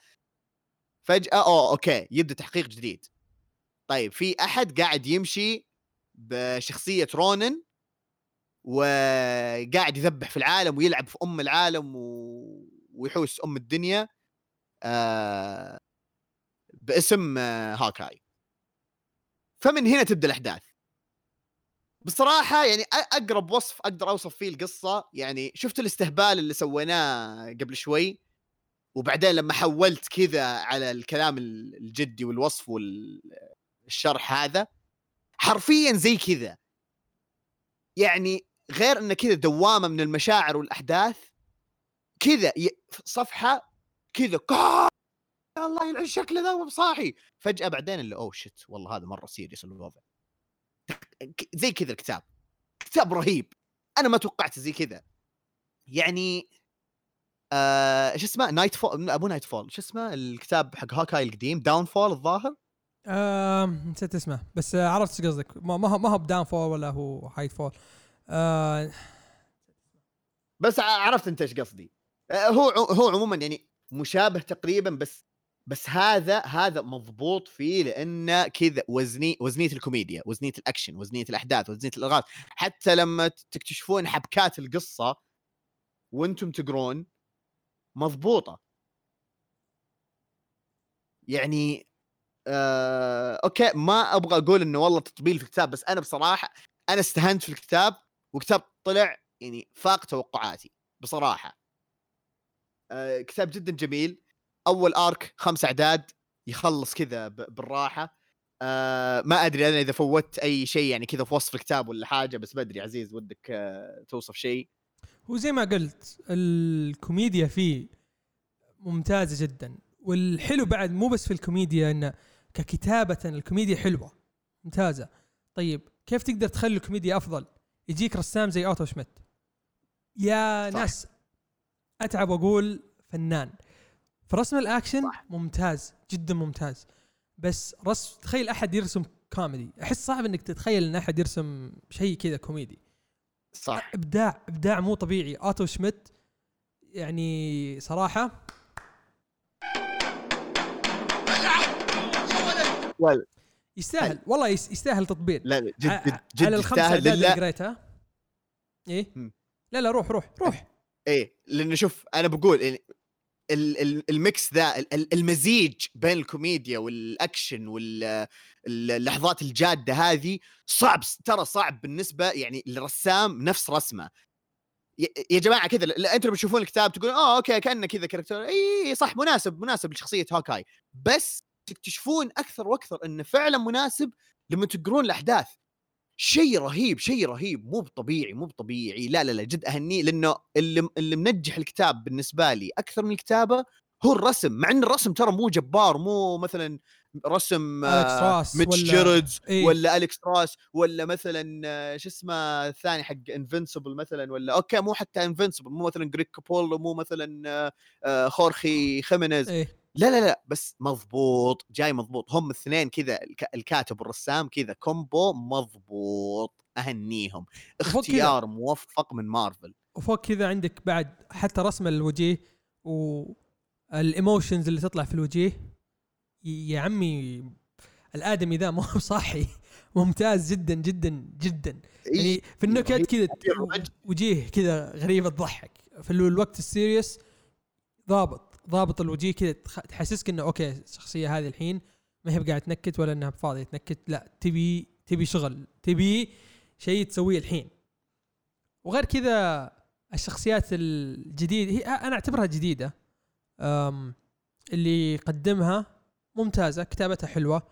S1: فجأة oh okay يبدأ تحقيق جديد. طيب في أحد قاعد يمشي بشخصية رونن وقاعد يذبح في العالم ويلعب في أم العالم و... ويحوس أم الدنيا آه... باسم آه، هاكاي. فمن هنا تبدأ الأحداث. بصراحة يعني أقرب وصف أقدر أوصف فيه القصة يعني شفت الاستهبال اللي سويناه قبل شوي؟ وبعدين لما حولت كذا على الكلام ال- الجدي والوصف والشرح هذا حرفيا زي كذا. يعني غير إنه كذا دوامة من المشاعر والأحداث كذا صفحة كذا يا الله يلعن شكله ذا وهو صاحي. فجأة بعدين اللي oh shit والله هذا مرة serious الوضع زي كذا الكتاب. كتاب رهيب. أنا ما توقعت زي كذا. يعني آه شو اسمه Nightfall ابو Nightfall شو اسمه الكتاب حق Hawkeye القديم Downfall الظاهر؟
S2: آم، نسيت اسمه بس آه، عرفت إيش قصدك. ما ما هو ما هو ب Downfall ولا هو Nightfall آه
S1: بس عرفت انت إيش قصدي. آه، هو هو عموما يعني مشابه تقريبا بس بس هذا هذا مضبوط فيه لأنه كذا وزني وزنية الكوميديا وزنية الأكشن وزنية الأحداث وزنية الالغاز حتى لما تكتشفون حبكات القصة وأنتم تقرون مضبوطة. يعني آه okay ما أبغى أقول إنه والله تطبيل في الكتاب بس أنا بصراحة أنا استهنت في الكتاب وكتاب طلع يعني فاق توقعاتي بصراحة. آه كتاب جدا جميل. أول arc خمس أعداد يخلص كذا بالراحة. آه ما أدري أنا إذا فوتت أي شيء يعني كذا في وصف الكتاب ولا حاجة بس بدري عزيز ودك آه توصف شيء.
S2: هو زي ما قلت الكوميديا فيه ممتازة جدا. والحلو بعد مو بس في الكوميديا إنه ككتابة الكوميديا حلوة ممتازة. طيب كيف تقدر تخلي الكوميديا أفضل؟ يجيك رسام زي أوتو شميت. يا صح. ناس أتعب وأقول فنان. في رسم الأكشن صح. ممتاز جدا ممتاز. بس رسم تخيل أحد يرسم كوميدي. أحس صعب إنك تتخيل إن أحد يرسم شيء كذا كوميدي.
S1: صح.
S2: إبداع إبداع مو طبيعي. اوتو شميت يعني صراحة. يستاهل. والله يستاهل تطبيل
S1: لا لا جد جد, جد على الخمس اعداد
S2: اللي قريتها. إيه؟ لا لا روح روح روح.
S1: إيه لأنه شوف أنا بقول يعني ال mix ذا المزيج بين الكوميديا والأكشن واللحظات الجادة هذه صعب ترى صعب بالنسبة يعني للرسام نفس رسمه. يا جماعة كذا أنتم بتشوفون الكتاب تقولون آه okay كأنه كذا character. إي صح مناسب مناسب لشخصية Hawkeye. بس تكتشفون أكثر وأكثر انه فعلا مناسب لما تقرون الأحداث. شيء رهيب شيء رهيب مو طبيعي مو طبيعي لا لا لا جد أهنيه لأنه اللي اللي منجح الكتاب بالنسبة لي أكثر من الكتابة هو الرسم مع إن الرسم ترى مو جبار مو مثلا رسم
S2: راس
S1: ميتش ولا إيه؟ ولا Alex Ross ولا مثلا آه، شو اسمه الثاني حق Invincible مثلا ولا okay مو حتى Invincible مو مثلا Greg Capullo مو مثلا آه، آه، Jorge Jiménez إيه؟ لا لا لا بس مضبوط جاي مضبوط. هم الاثنين كذا الكاتب والرسام كذا combo مضبوط أهنيهم. اختيار موفق من مارفل.
S2: وفوق كذا عندك بعد حتى رسم الوجيه وال emotions اللي تطلع في الوجيه. يا عمي الآدمي ذا مو صاحي ممتاز جدا جدا جدا. يعني في النكت كذا وجيه كذا غريبه تضحك في الوقت ال serious ضابط. ضابط الوجيه كذا تحسسك إنه okay الشخصية هذه الحين ما هي قاعدة تنكت ولا إنها فاضية تنكت لا تبي تبي شغل تبي شيء تسويه الحين. وغير كذا الشخصيات الجديدة هي أنا أعتبرها جديدة. اللي قدمها ممتازة كتابتها حلوة.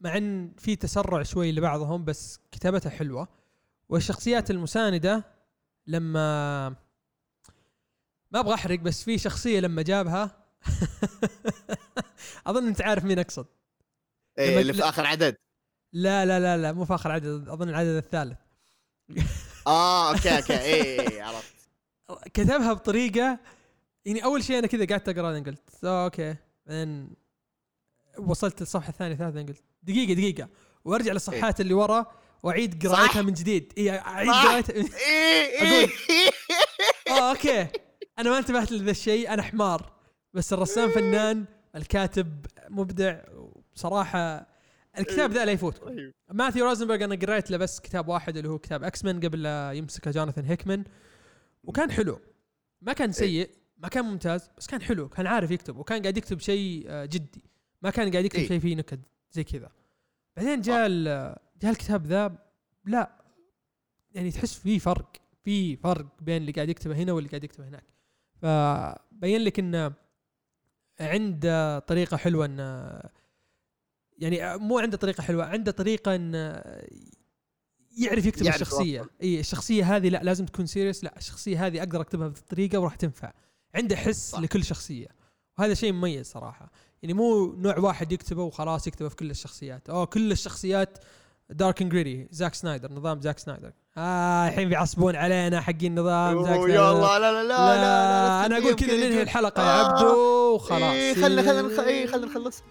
S2: مع إن في تسرع شوي لبعضهم بس كتابتها حلوة. والشخصيات المساندة لما ما أبغى أحرق بس في شخصية لما جابها أظن أنت عارف مين أقصد.
S1: إيه اللي في آخر عدد.
S2: لا لا لا لا مو في آخر عدد أظن العدد الثالث.
S1: آه okay okay إيه, إيه، عرفت.
S2: كتبها بطريقة يعني أول شيء أنا كذا قعدت أقرأ قلت okay. بعدين وصلت للصفحة الثانية الثالثة قلت دقيقة دقيقة. وأرجع للصفحات إيه؟ اللي ورا وأعيد قراءتها من جديد. اي أعيد قراءتها.
S1: إيه أقول
S2: آه okay. أنا ما انتبهت لذا الشيء أنا حمار. بس الرسام فنان الكاتب مبدع بصراحه الكتاب ذا لا يفوت طيب. ماثيو روزنبرغ أنا قريت له بس كتاب واحد اللي هو كتاب X-Men قبل لا يمسكه جوناثان هيكمان وكان حلو. ما كان إيه. سيء ما كان ممتاز بس كان حلو. كان عارف يكتب وكان قاعد يكتب شيء آه، جدي. ما كان قاعد يكتب إيه. شيء فيه نكد زي كذا. بعدين جاء جاء الكتاب ذا لا. يعني تحس فيه فرق في فرق بين اللي قاعد يكتبه هنا واللي قاعد يكتبه هناك. فبين لك انه عنده طريقة حلوة انه يعني مو عنده طريقة حلوة عنده طريقة انه يعرف يكتب يعرف الشخصية. إي الشخصية هذه لا لازم تكون serious لا الشخصية هذه أقدر أكتبها بهذه وراح تنفع. عنده حس صح. لكل شخصية وهذا شيء مميز صراحة. يعني مو نوع واحد يكتبه وخلاص يكتبه في كل الشخصيات. أو كل الشخصيات dark and gritty زاك سنايدر نظام زاك سنايدر آه الحين بيعصبون علينا حقين النظام
S1: زاك سنايدر يا الله لا لا لا, لا, لا,
S2: لا أنا أقول كذا ننهي الحلقة يا عبدو وخلاص.
S1: خلنا خلنا خلنا نخلص.